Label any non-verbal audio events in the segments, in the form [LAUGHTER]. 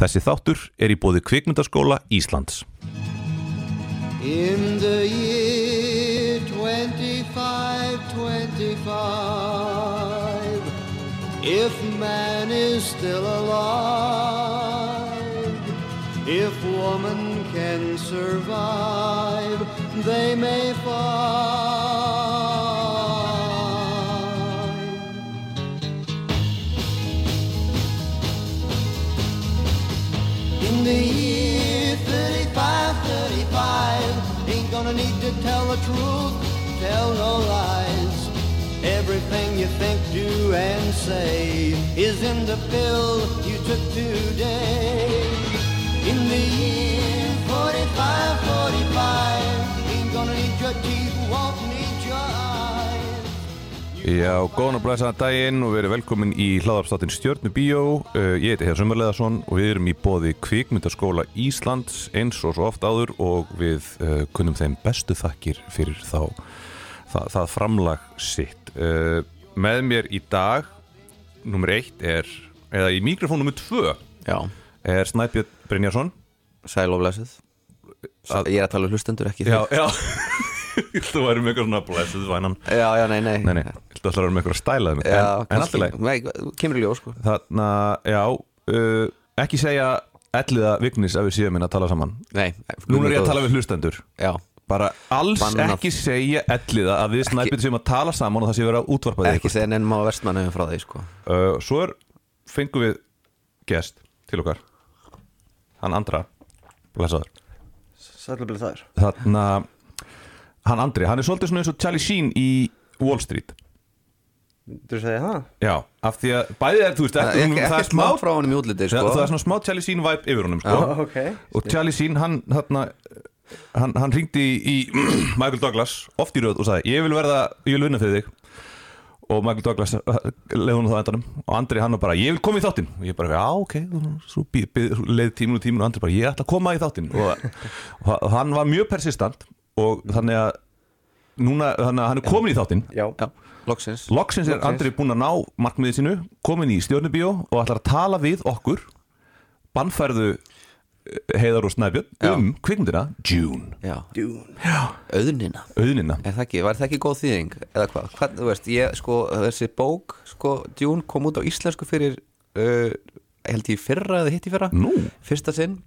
Þessi þáttur er í bóði kvikmyndaskóla Íslands. In the year 2525, if man is still alive, if woman can survive, they may find. To tell the truth, tell no lies. Everything you think, do, and say is in the pill you took today. In the year 45, 45, ain't gonna need your teeth, Já, góðan og blæsaðan daginn og verið velkomin í hlaðarstáttin Stjörnu Bíó. Uh, ég heiti Hér Sömmerleðarsson og við erum í bóði kvikmyndaskóla Íslands eins og svo oft áður og við uh, kunnum þeim bestu þakkir fyrir þá, það, það framlag sitt. Uh, með mér í dag, nummer eitt er, eða í mikrofón nummer tvö, Já, er Snæbjörn Brynjarsson. sæl og blessuð Að- Ég er að tala um hlustendur ekki Já, þig. já. [LAUGHS] Þú væri með eitthvað svona blessuð vænan. já, já, nei, nei. Nei, nei, þú ætlar að vera með eitthvað stælaði mig. Já, en, en alltaf kannski, leið. nei, kemur í ljós sko. Þarna, já, uh, ekki segja elliða Vignis að við séum inn að tala saman. Nei, Núna er ég að tala við hlustendur. Já, Bara alls Bannað. ekki segja elliða að við snæpjum séum að tala saman og það sé verið að útvarpa þig ekki segja nefnum á vestmannu frá því sko. Uh, Svo er, fengum við gest til okkar. Hann Andra. Blessaður. Sælubli það er Þarna, hann Andri, hann er svolítið svona eins og Charlie Sheen í Wall Street. Þú segja það? Já, af því að bæðið er, þú veist, Ekki, ekki, ekki, ekki smá frá honum í útliti Það, sko. það er svona smá Charlie Sheen vibe yfir honum sko. Já, [LAUGHS] ok. Og Charlie Sheen hann hann, hann, hann ringdi í, í [CLEARS THROAT] Michael Douglas oft í röð og sagði ég vil verða, ég vil vinna fyrir þig. Og Michael Douglas [LAUGHS] leði hún þá endanum. Og Andri hann var bara, ég vil koma í þáttinn. Og ég bara, já ok, svo bí- bí- leið tíminu og tíminu og Andri bara, ég ætla að koma í þáttinn. Og, [LAUGHS] og hann var mjög persistant og þannig að núna, þannig að hann er komin í þáttinn. Já, Já, loksins. Loksins er. Andri búinn að ná markmiðið sínu, komin í stjórnubíó og ætlar að tala við okkur bannfærðu eh, Heiðar og Snæbjörn Já. um kvikmyndina June, Já, djún auðnina. Auðnina. Er það ekki, var það ekki góð þýðing eða hvað? hvað þú veist, ég, sko, þessi bók sko, Dune kom út á íslensku fyrir uh, held ég í fyrra eða hitt í fyrra. Nú, fyrsta sinn.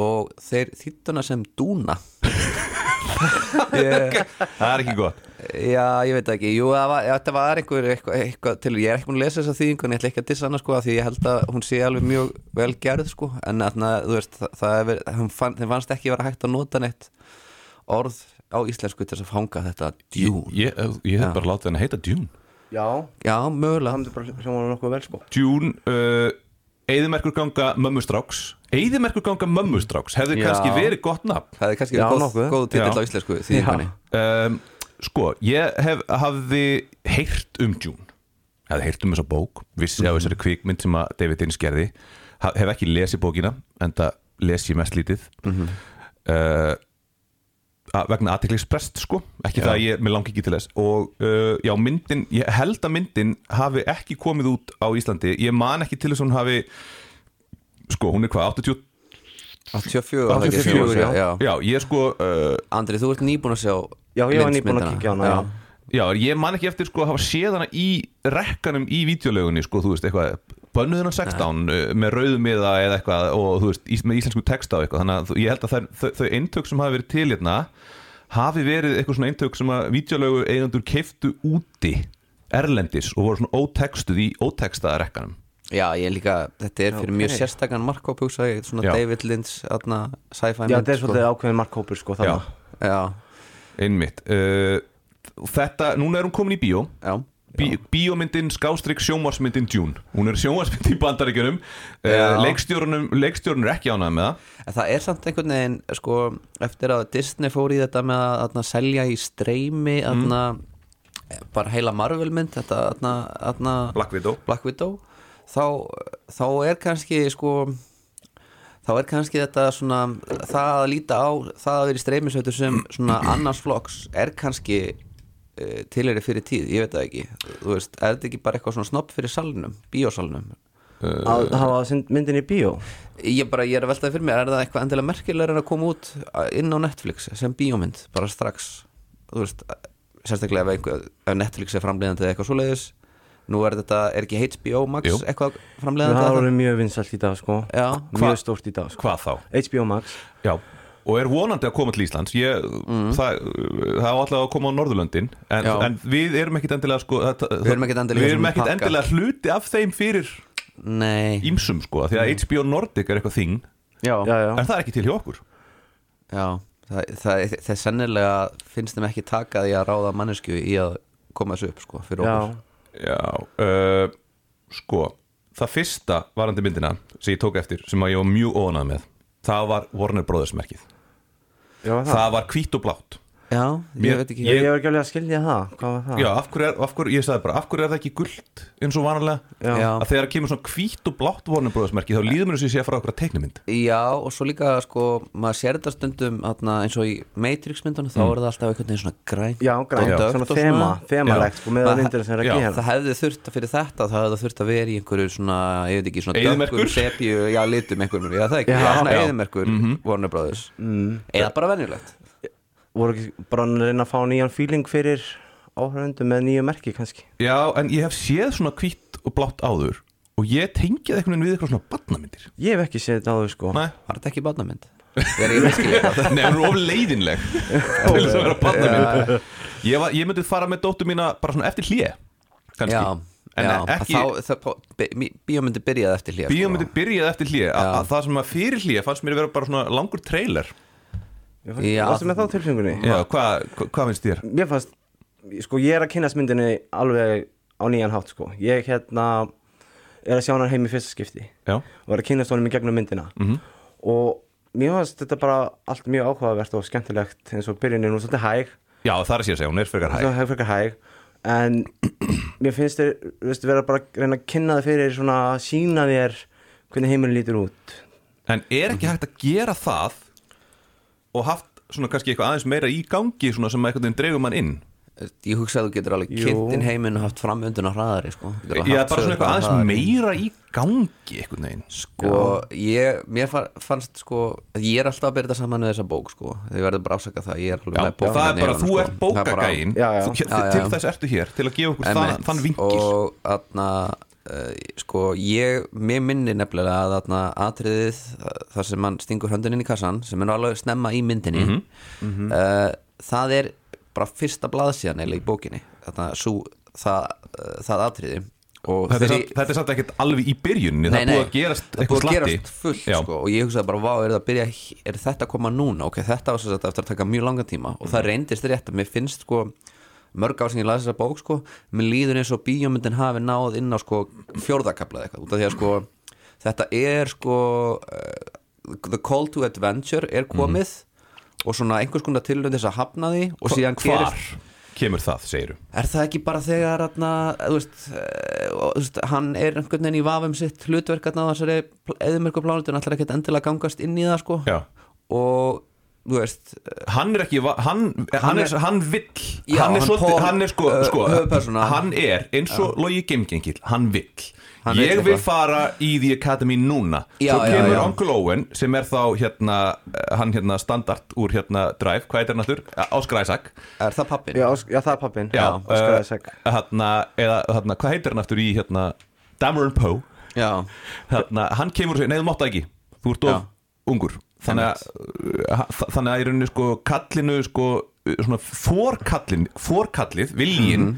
Og þeir þýttuna sem Dúna ég, [LAUGHS] það er ekki gott. Já, ég veit ekki, jú, það var, þetta var einhver eitthvað, eitthvað til, ég er ekki búin að lesa þessa þýðingu en ég ætla ekki að dissa hana sko, af því ég held að hún sé alveg mjög vel gerð sko, en þarna, þú veist, það, það er, fann, þeim fannst ekki vera hægt að nota neitt orð á íslensku til þess að fanga þetta djún. Ég, ég hef bara látið hann að heita Dune Já, Já, mögulega, sko. Dune, uh, Eðimerkur ganga mömmustráks. Eðimerkur ganga mömmustráks hefði Já. kannski verið gott nafn. Það er kannski Já, góð, Já. á íslensku um, Sko, ég hef hafði heyrt um June hefði heyrt um þessa bók vissi á þessari kvikmynd sem að David Innes gerði. Hef ekki lesið bókina en það les ég mest lítið. Uh, að, vegna aðteklisprest sko ekki það að ég, mér langi ekki til þess og uh, já, myndin, ég held að myndin hafi ekki komið út á Íslandi ég man ekki til þess að hún hafi sko, hún er hvað, 80 84, var það ekki? 84, já. já. já, ég er sko uh, Andri, þú ert nýbúin að sjá Já, ég var nýbúin að á hana, já. Já, ég man ekki eftir sko að hafa séð hana í rekkanum í vídeolögunni sko, þú veist, eitthvað bönnuð hennan 16 uh, með rauðumiða eða eitthvað og þú veist, ís, með íslensku texta og eitthvað. Þannig að ég held að þær, þau, þau eintök sem hafi verið til hérna hafi verið eitthvað svona eintök sem að vídeolögu eigendur keiftu úti erlendis og voru svona ótextuð í ótextaða rekkanum. Já, ég líka, þetta er fyrir Ok. mjög sérstakann markkóp hugsa ég, svona Já. David Lynch aðna, sci-fi Já, mynd, þetta er sko. svolítið ákveðin markkópur sko Já, þannig Já, einmitt. Uh, Þetta, núna er hún komin í bíó. Já, Bí, bíómyndin skástrygg sjónvarsmyndin June hún er sjónvarsmynd í bandaríkjunum. Leikstjórunum, leikstjórun er ekki ánægð með það. En það er samt einhvern veginn sko, eftir að Disney fór í þetta með að atna, selja í streymi atna, bara heila Marvel mynd þetta atna, atna, Black Widow. Black Widow þá, þá er kannski sko þá er kannski þetta svona það að líta á, það að vera í streymisautur sem svona annars flokks er kannski uh, tilheri fyrir tíð, ég veit það ekki. Þú veist, er þetta ekki bara eitthvað svona snopp fyrir salnum, bíósalnum? Að hafa myndin í bíó? Ég bara, ég er að veltaði fyrir mér, er það eitthvað endilega merkilega en að koma út inn á Netflix sem bíómynd, bara strax? Þú veist, sérstaklega ef, einhver, ef Netflix er framleiðandi eða eitthvað svoleiðis nú er þetta, er ekki HBO Max Jú. eitthvað það framleiðandi er eða? orðið mjög vinsalt í dag sko. Já, mjög stórt í dag sko. Hvað þá? HBO Max. Já, og er vonandi að koma til Íslands. Ég, það, það á alltaf að koma á Norðurlöndin. En, en við erum ekkit endilega sko, það, Við erum ekkit endilega við erum ekkit endilega hluti af þeim fyrir Nei, ímsum sko, því að HBO Nordic er eitthvað þing. Já, já, já. en það er ekki til hjá okkur. Já. Það, það, það sennilega finnst þeim ekki taka því að ráða mannesku í að koma þessu upp sko, fyrir já. okkur. Já, uh, sko það fyrsta varandi myndina sem ég tók eftir, sem að ég var mjög óanað með það var Warner Brothers merkið já það. það var hvít og blátt Já, ég Mér- veit ekki. ég, ég var ekki alveg að skilja það hvað var það? Já, af hverju er, af hverju, ég sagði bara, af hverju er það ekki guld eins og vanalega? Já. Að þegar kemur svona hvít og blátt merkið þá líður mér þess að ég sé að fara okkur að teiknumynd Já, og svo líka sko, maður sér þetta stundum atna, eins og í Matrix myndunum þá er það alltaf einhvern veginn svona grænt já, grænt, og dökkt svona og þema þemalegt sko með Það- að myndir sem er Já, að gera. Það hefði þurft að fyrir þetta það hefði þurft að vera í einhverju svona ég veit ekki, svona Eyðimerkur? dökkum sepju já, litum einhverjum, já það ekki, Já, svona já. eðimerkur Warner Brothers. Mm. eða bara venjulegt voru ekki bara að reyna að fá nýjan feeling fyrir áhörundu með nýju merki kannski? Já, en ég hef séð svona hvít og blátt áður og ég tengið einhvern veginn við eitthvað svona barnamyndir. Ég hef ekki séð þetta áður sko. Nei, Var þetta ekki það [LAUGHS] Nei hún er of leiðinleg [LAUGHS] til þess að vera barnamynd. Ég, var, ég myndi fara með dóttur mína bara svona eftir hlje kannski. Já, En já. ekki, þá, það, bí- bíómyndi byrjaði eftir hlýja bíómyndi byrjaði eftir að það sem að fyrir hlje fannst mér að vera bara svona langur trailer Varstu með þá tilfengunni Já, hvað hva, hva finnst þér? mér fannst, sko ég er að kynast myndinni alveg á nýjan hátt sko. Ég hérna er að sjá hann heim í fyrsta skipti. Já, og er að kynast honum í gegnum myndina. Mhm. og mér fannst þetta bara allt mjög áhugavert og skemmtilegt eins og byrjunin og svolítið hæg. Já það er að sé að segja, hún er frekar hæg. Svo hæg frekar hæg. En mér finnst þér þú veist, vera bara að reyna að kynna það fyrir svona að sína þér hvernig heimurinn lítur út. En er ekki hægt að gera það og haft svona kannski eitthvað aðeins meira í gangi svona sem veginn dregur mann inn Ég hugsa að þú getur alveg Jú. kynnt inn heiminn og haft framönduna hraðari sko. Já, bara svona eitthvað aðeins hraðari. meira í gangi einhvern veginn Sko, ég, mér fa- fannst sko að ég er alltaf að byrja þetta saman með þessa bók sko, þið verður bara að afsaka það, ég er alveg Já, með og bókina það er bara, þú ert sko. Er bara- bókagæinn. Til þess ertu hér, til að gefa okkur þann, vingil og þarna uh, sko, ég, mér minni nefnilega að þarna atriðið þar sem mann stingur höndin inn í kassan sem er alveg snemma í myndinni Mhm. uh, það er bara fyrsta blaðsíðan eða í bókinni. Þarna, sú, það, uh, það atriði. Og Þetta er, þegar samt, þetta er samt ekkert alveg í byrjuninni Það Nei, er búið að gerast það er eitthvað búið að slatti. gerast fullt sko, og ég hugsaði bara, vá, er, það byrja, er þetta að koma núna? Ok, þetta var svo að eftir að taka mjög langan tíma. Og Mhm. það reyndist rétt að mér finnst sko, mörg sem ég las þessa bók sko, mér líður eins og bíómyndin hafi náð inn á sko, fjórðakablað eitthvað út af því að sko, þetta er sko uh, the call to adventure er komið og svona einhvers konar tilhund þess að hafna því og síðan Mhm. Hvar gerist kemur það, segiru? Er það ekki bara þegar atna, veist, eh, og, þú veist, hann er einhvern veginn í vafum sitt hlutverk á þessari eðumörku plánutun ætlar ekkert endilega að gangast inn í það sko Já og veist Hann er ekki, va- hann, hann, er, er- hann vill Já, hann er hann svolítið, Paul, hann er sko, uh, sko höfuðpersóna. hann er eins og logi geimgengil, hann vill. Hann vill ég vil eitthvað. fara í The Academy núna. Já, svo já, kemur já. Uncle Owen sem er þá hérna, eh, hann hérna standard úr hérna Drive, hvað heitir hann allur? Óskar Isaac. Er það pappin? já, Ós- já það er pappin Já, Óskar eh, Isaac. hérna, eða hérna, hvað heitir hann aftur í hérna Dameron Poe? Já, hérna, hann kemur og segir, nei þú mátt það ekki. Þú ert of ungur. Þannig að, uh, þa- þannig að í rauninni sko kallinu sko uh, svona fórkallin, fórkallið viljin,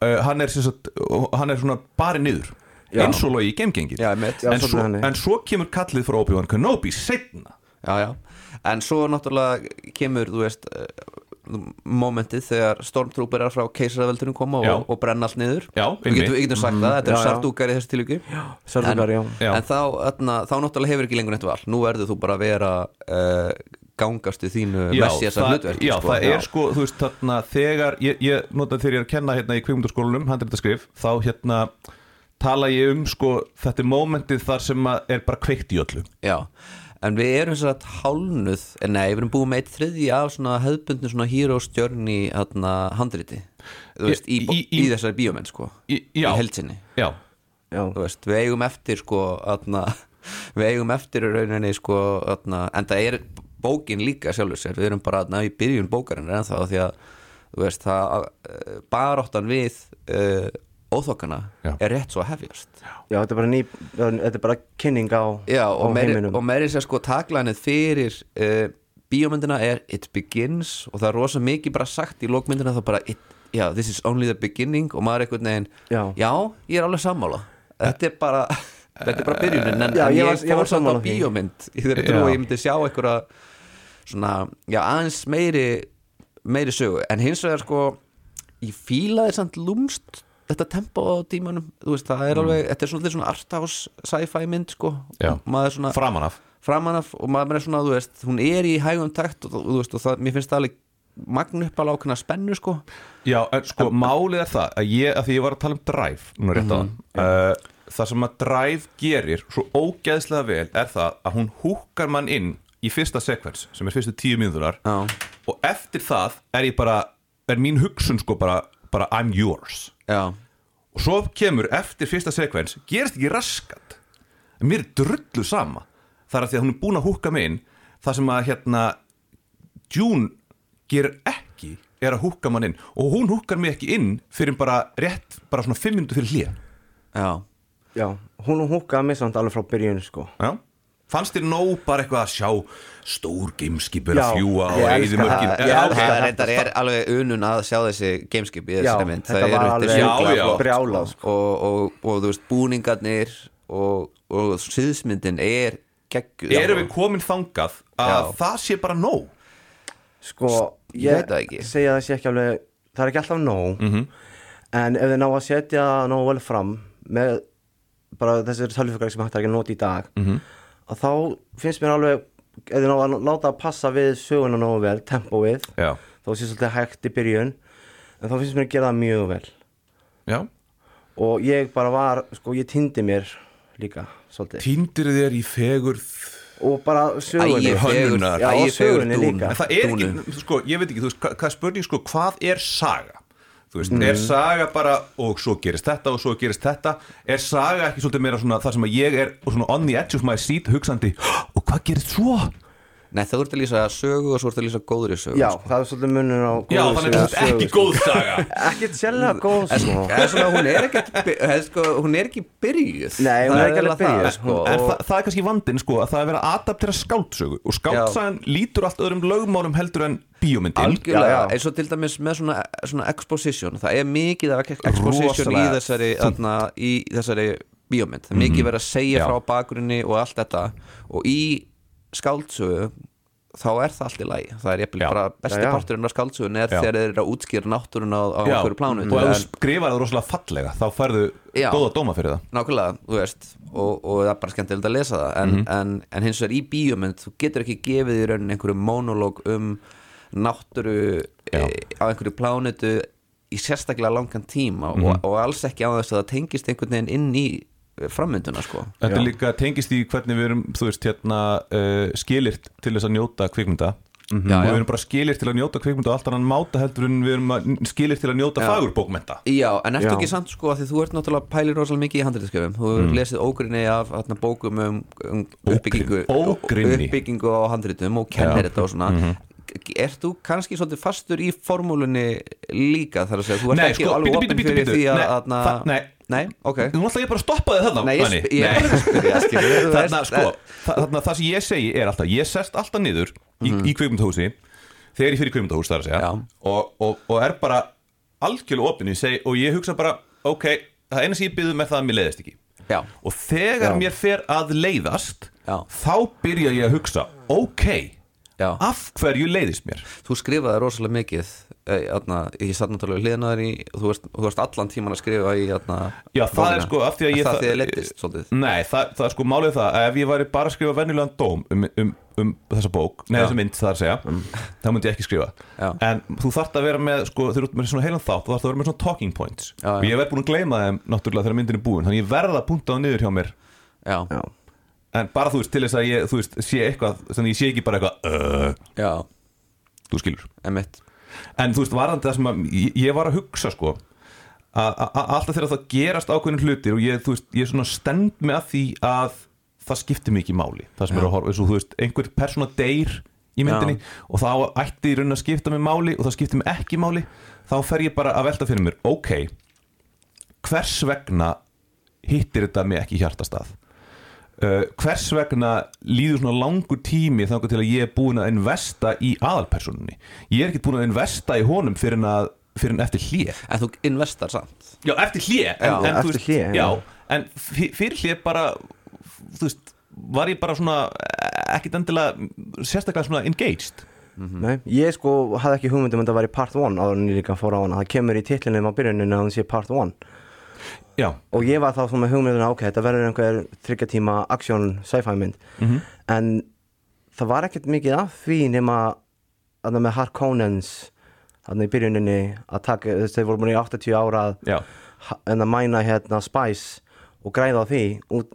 uh, hann er sagt, hann er svona bara niður Já. eins og logi einmitt. Já, en, en svo kemur kallið frá Obi-Wan Kenobi setna já, já. En svo náttúrulega kemur, þú veist eh, momentið þegar stormtrooperar frá keisaraveldurinn koma og, og brenna allt niður. Já, Við getum, við getum sagt það, þetta Já, er já. sartúkar í þessu tilvíki. Já. En þá, atna, þá náttúrulega hefur ekki lengur neitt val. Nú verður þú bara að vera uh, gangast í þínu messiasa það, hlutverki já, sko. það er sko, þú veist, þarna þegar, ég, ég nota þegar ég er að kenna hérna í kvikmyndaskólanum, handritarskrif, þá hérna tala ég um sko, þetta er mómentið þar sem að er bara kveikt í öllu Já, en við erum svo að hálnuð, en nei, við erum búið með eitt þriðji af svona hefðbundin svona hero's journey hérna handriti þú veist, í, í, Í- í, í- þessari bíómenn sko Í- já. í heldsinni Já, Já. Þú veist, við eigum eftir sko atna, [LAUGHS] við eigum eftir í rauninni sko atna, en það er bókin líka sjálfur sér við erum bara atna, í byrjun bókarinn en þá því að þú veist, það, uh, baráttan við uh, óþokkana Já. er rétt svo að hefjast Já, þetta er bara ný, þetta er bara kynning á, Já, á og meiri, heiminum og meiri sér sko taklænið fyrir uh, bíómyndina er It Begins og það er rosa mikið bara sagt í lókmyndina þá bara it, Já, this is only the beginning og maður er einhvern veginn Já. ég er alveg sammála Þetta er bara, [LAUGHS] þetta er bara byrjunin en, Já, ég ég, var- ég var fór samt á bíómynd í þeirri trú Já. að ég myndi sjá einhverja svona, já, aðeins meiri meiri sögu, en hins vegar sko ég fílaði samt lúmst þetta tempo á tímanum þú veist, það er alveg, þetta er svolítið svona arthouse sci-fi mynd sko. Og er svona framan af. Framan af og maður er svona, þú veist, hún er í hægum takt og, þú veist, og það, mér finnst það alveg magn upp alveg ákveðna spennu, sko. Já, en sko, málið er það að ég, að því ég var að tala um Drive núna rétt á Mhm, uh, það sem að Drive gerir svo ógeðslega vel er það að hún húkar mann inn í fyrsta sekvens sem er fyrstu tíu mínútunar Já. og eftir það er ég bara er mín hugsun sko bara, bara I'm yours. Já, og svo kemur eftir fyrsta sekvens gerist ekki raskat. En mér er drullu sama. Þar að því að hún er búin að húka mig inn. Það sem að hérna June gerir ekki er að húka mann inn. Og hún húkar mig ekki inn fyrir bara rétt bara svona fimm minntu fyrir hlýja já. Já, hún húkaði mig samt alveg frá byrjun sko. Já. Fannst þér nóg bara eitthvað að sjá stór gameskipur að fljúa ég eyðimörkin það. Já, Ég ok. elska Það reyndar er alveg unun að sjá þessi gameskip í mynd þetta Það eru alveg flott, brjálað, sko. og, og, og þú veist, búningarnir og, og síðsmyndin er geggjuð erum við komin þangað að Já. það sé bara nóg Sko, Ég veit það ekki. segja það sé ekki alveg það er ekki alltaf nóg Mhm. en ef þið ná að setja nóg vel fram með bara þessir tölviföggar sem hægt er ekki að nota í dag Mhm. Að þá finnst mér alveg þið ná að láta að passa við söguna nógu vel, tempóið Já, þó sé svolítið hægt í byrjun en þá finnst mér að gera það mjög vel já og ég bara var, sko, ég týndi mér líka svolítið Týndir þér í fegurð og bara sögunni hönnunar. Og sögunni dún líka. En það er Dúnu. ekki, sko, ég veit ekki, þú veist, hvað, hvað spurning, sko, hvað er saga? Þú veist, er saga bara, og svo gerist þetta og svo gerist þetta, er saga ekki svolítið meira svona það sem að ég er svona on the edge of my seat hugsandi, og hvað gerist svo? Nei, það voru að lýsa sögu og svo voru að lýsa góðri sögu Já, sko. það er svolítið munur á Já, góðu þannig sögu að þetta er ekki sögu, sko. góð saga. [LAUGHS] Ekkert sérlega góð, sko Eða svona, hún er ekki, eða, sko, hún er ekki byrjuð Nei, hún er ekki alveg byrjuð, sko, En og- það, er kannski vandinn, sko, að það er verið að adaptera skáldsögu og skáltsagan lítur allt öðrum lögmálum heldur en bíómyndin. Algjörlega, Já, já. eins og til dæmis með svona, svona exposition, það er mikið af exposition í þessari, þarna, í þessari bíómynd, það er mikið verið að segja Já. frá bakgrunni og allt þetta og í skáldsögu þá er það allt í lagi, það er Já. bara besti Já, já. parturinn af skáldsögun er Já. þegar þeir eru að útskýra náttúruna á, einhverju plánu og ef þú skrifar það rosalega fallega, þá færðu góða dóma fyrir það. nákvæmlega, þú veist og, og það er bara skemmtilegt að lesa það en, en, en hins vegar í bíómynd þú getur ekki gefið í raunin einhverju monológ um náttúru e, á einhverju plánutu í sérstaklega langan tíma Mhm. og, og alls ekki á þess að það tengist einhvern veginn inn í frammynduna sko Þetta Já. líka tengist í hvernig við erum, þú veist, hérna uh, skilirt til þess að njóta kvikmynda Já, og já. við erum bara skilirt til að njóta kvikmynda og allt annan máta heldur en við erum að- skilirt til að njóta Já. fagurbókmenta Já, en ertu Já. ekki samt sko að því þú ert náttúrulega pælir rosalega mikið í handriðskjöfum þú Mm. hefur lesið ógrinni af atna, bókum um, um uppbyggingu, uppbyggingu á handriðum og kennir Já. þetta og svona Mhm. Ert þú kannski svolítið fastur í formúlunni líka þar að segja, þú ert Nei, ekki sko, alveg opinn fyrir bíddu, því að nei, nei. ok. Þú ætla ég bara að stoppa þig þarna Nei, ég, ég að spyrja veist, Þarna, sko, þa- þarna, það sem ég segi er alltaf ég sest alltaf niður í, í kvikmyndahúsi þegar ég fyrir kvikmyndahús þar að segja og, og, og er bara algjörlega opinn. Ég og ég hugsa bara, ok það eina sem ég byggðum er það að mér leiðist ekki. Já, og þegar Já. mér fer að leiðast Já. þá byrja ég að hugsa ok, já. af hverju leiðist mér? Þú skrifaði rosalega mikið eh, atna, ég satt náttúrulega hliðnaður í þú varst, þú varst allan tíman að skrifa í atna, Já, það er sko af því að ég það því að leittist svolítið. Nei, það, það er sko málið það að ef ég væri bara að skrifa venjulegan dóm um, um, um þessa bók, Já. þessa mynd það er að segja þá myndi ég ekki skrifa. Já. en þú þarft að vera með, sko, þú ert með svona heilan þátt þú þarft að vera með svona talking points. Já, já. og ég verð búin að gleyma þeim náttúrulega þegar myndin er búin þannig ég verða að punta það niður hjá mér. Já, Já, en bara þú veist, til þess að ég, þú veist, sé eitthvað þannig ég sé ekki bara eitthvað uh, þú skilur. Emitt en þú veist, varðandi það sem að ég, ég var að hugsa sko að alltaf þegar það gerast ákveðin hlutir og ég, þú veist, ég er svona stend með að því að það skiptir mikið máli það sem er að horfa, eins og þú veist, einhver persóna deyr í myndinni og þá ætti í raunin að skipta mig máli og það skiptir mig ekki máli þá fer ég bara að velta fyrir mér ok, hvers vegna hittir þetta mig ekki hjartastað uh, hvers vegna líður svona langur tími þannig til að ég er búin að investa í aðalpersonunni ég er ekki búin að investa í honum fyrir en, að, fyrir en eftir hlje En þú investar samt. Já, eftir hlje en, en, já, en fyr- fyrir hlje bara þú veist, var ég bara svona ekkit endilega sérstaklega svona engaged? Nei, ég sko hafði ekki hugmyndum um að það væri part 1 áður en ég líka fór á hana. Það kemur í titlinum á byrjuninu að hún sé part 1 já, og ég var þá svona með hugmynduna ok, þetta verður einhver þryggja tíma aksjón sci-fi mynd. Mhm. en það var ekkert mikið af því nema að það með Harkonnens þannig í byrjuninni að taka, þeir voru búin í 80 ára já, en að mæna hérna Spice og græða á því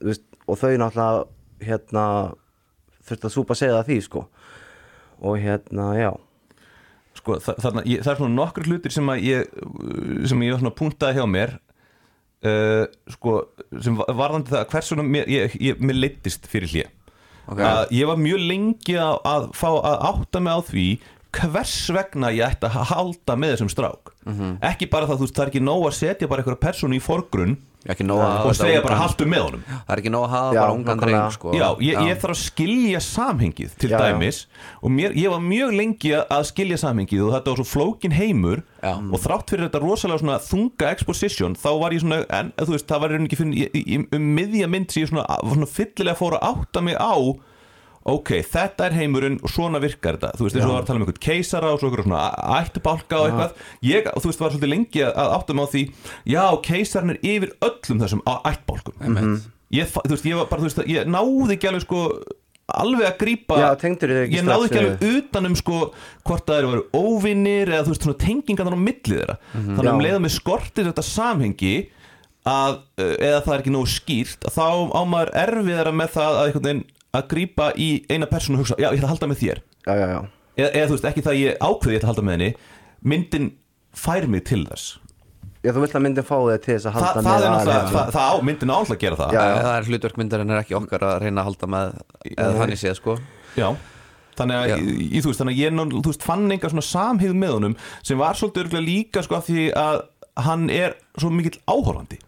veist, og þau náttúrulega hérna þurfti að súpa segja því sko. Og hérna, já. Sko, þa þarna, ég, það er svona nokkur hlutir sem að ég sem ég svona puntaði hjá mér uh, sko, sem va- varðandi það hversu mér, ég, ég, mér leittist fyrir hlje Ok. að ég var mjög lengi að, að fá að átta mig á því hvers vegna ég ætti að halda með þessum strák ekki bara það, þú veist, það er ekki nóg að setja bara einhverja persónu í forgrunn og segja bara haltu með honum Það er ekki nóg að hafa Já, bara ungan dreng sko. Já, ég, ég þarf að skilja samhengið til Já, já. dæmis og mér, ég var mjög lengi að skilja samhengið og þetta var svo flókin heimur Já. og þrátt fyrir þetta rosalega svona þunga exposition þá var ég svona, en þú veist, það var um miðja mynd sem ég svona, svona fyllilega fór að átta mig á ok, þetta er heimurinn og svona virkar þetta, þú veist, eins og það var að tala um einhvern keisara og svo einhverjum svona ættbálka og eitthvað. Ég, þú veist, var svolítið lengi að að mig á því já, keisarinn er yfir öllum þessum ættbálkum. Einmitt. ég, fa- þú veist, ég var bara, þú veist, ég náði ekki alveg sko alveg að ekki ég náði ekki alveg utan um sko hvort það eru verið óvinnir eða þú veist svona tengingar á milli þeirra. Þannig að um leiða með skortir þetta samhengi að, uh, eða það er ekki nógu skýrt að þá á maður erfiðara með það að einhvern veginn að grípa í eina persónu og hugsa, já ég ætla að halda með þér. Já, já, já. Eða, eða þú veist ekki það að ég ákveði ég ætla að halda með henni myndin fær mig til þess. Já, þú vilt að myndin fá þig til þess að Þa, halda það er með náttúrulega, það, það á, myndin á alltaf að gera það. Já, Það er hlutverk myndarinn er ekki okkar að reyna að halda með eða þannig séð sko. Já. Þannig að, Já. ég, þú veist, þannig að ég ná- þú veist, fann einhver svona samhýð með honum sem var svolítið örgulega líka sko af því að hann er svo mikill áhorfandi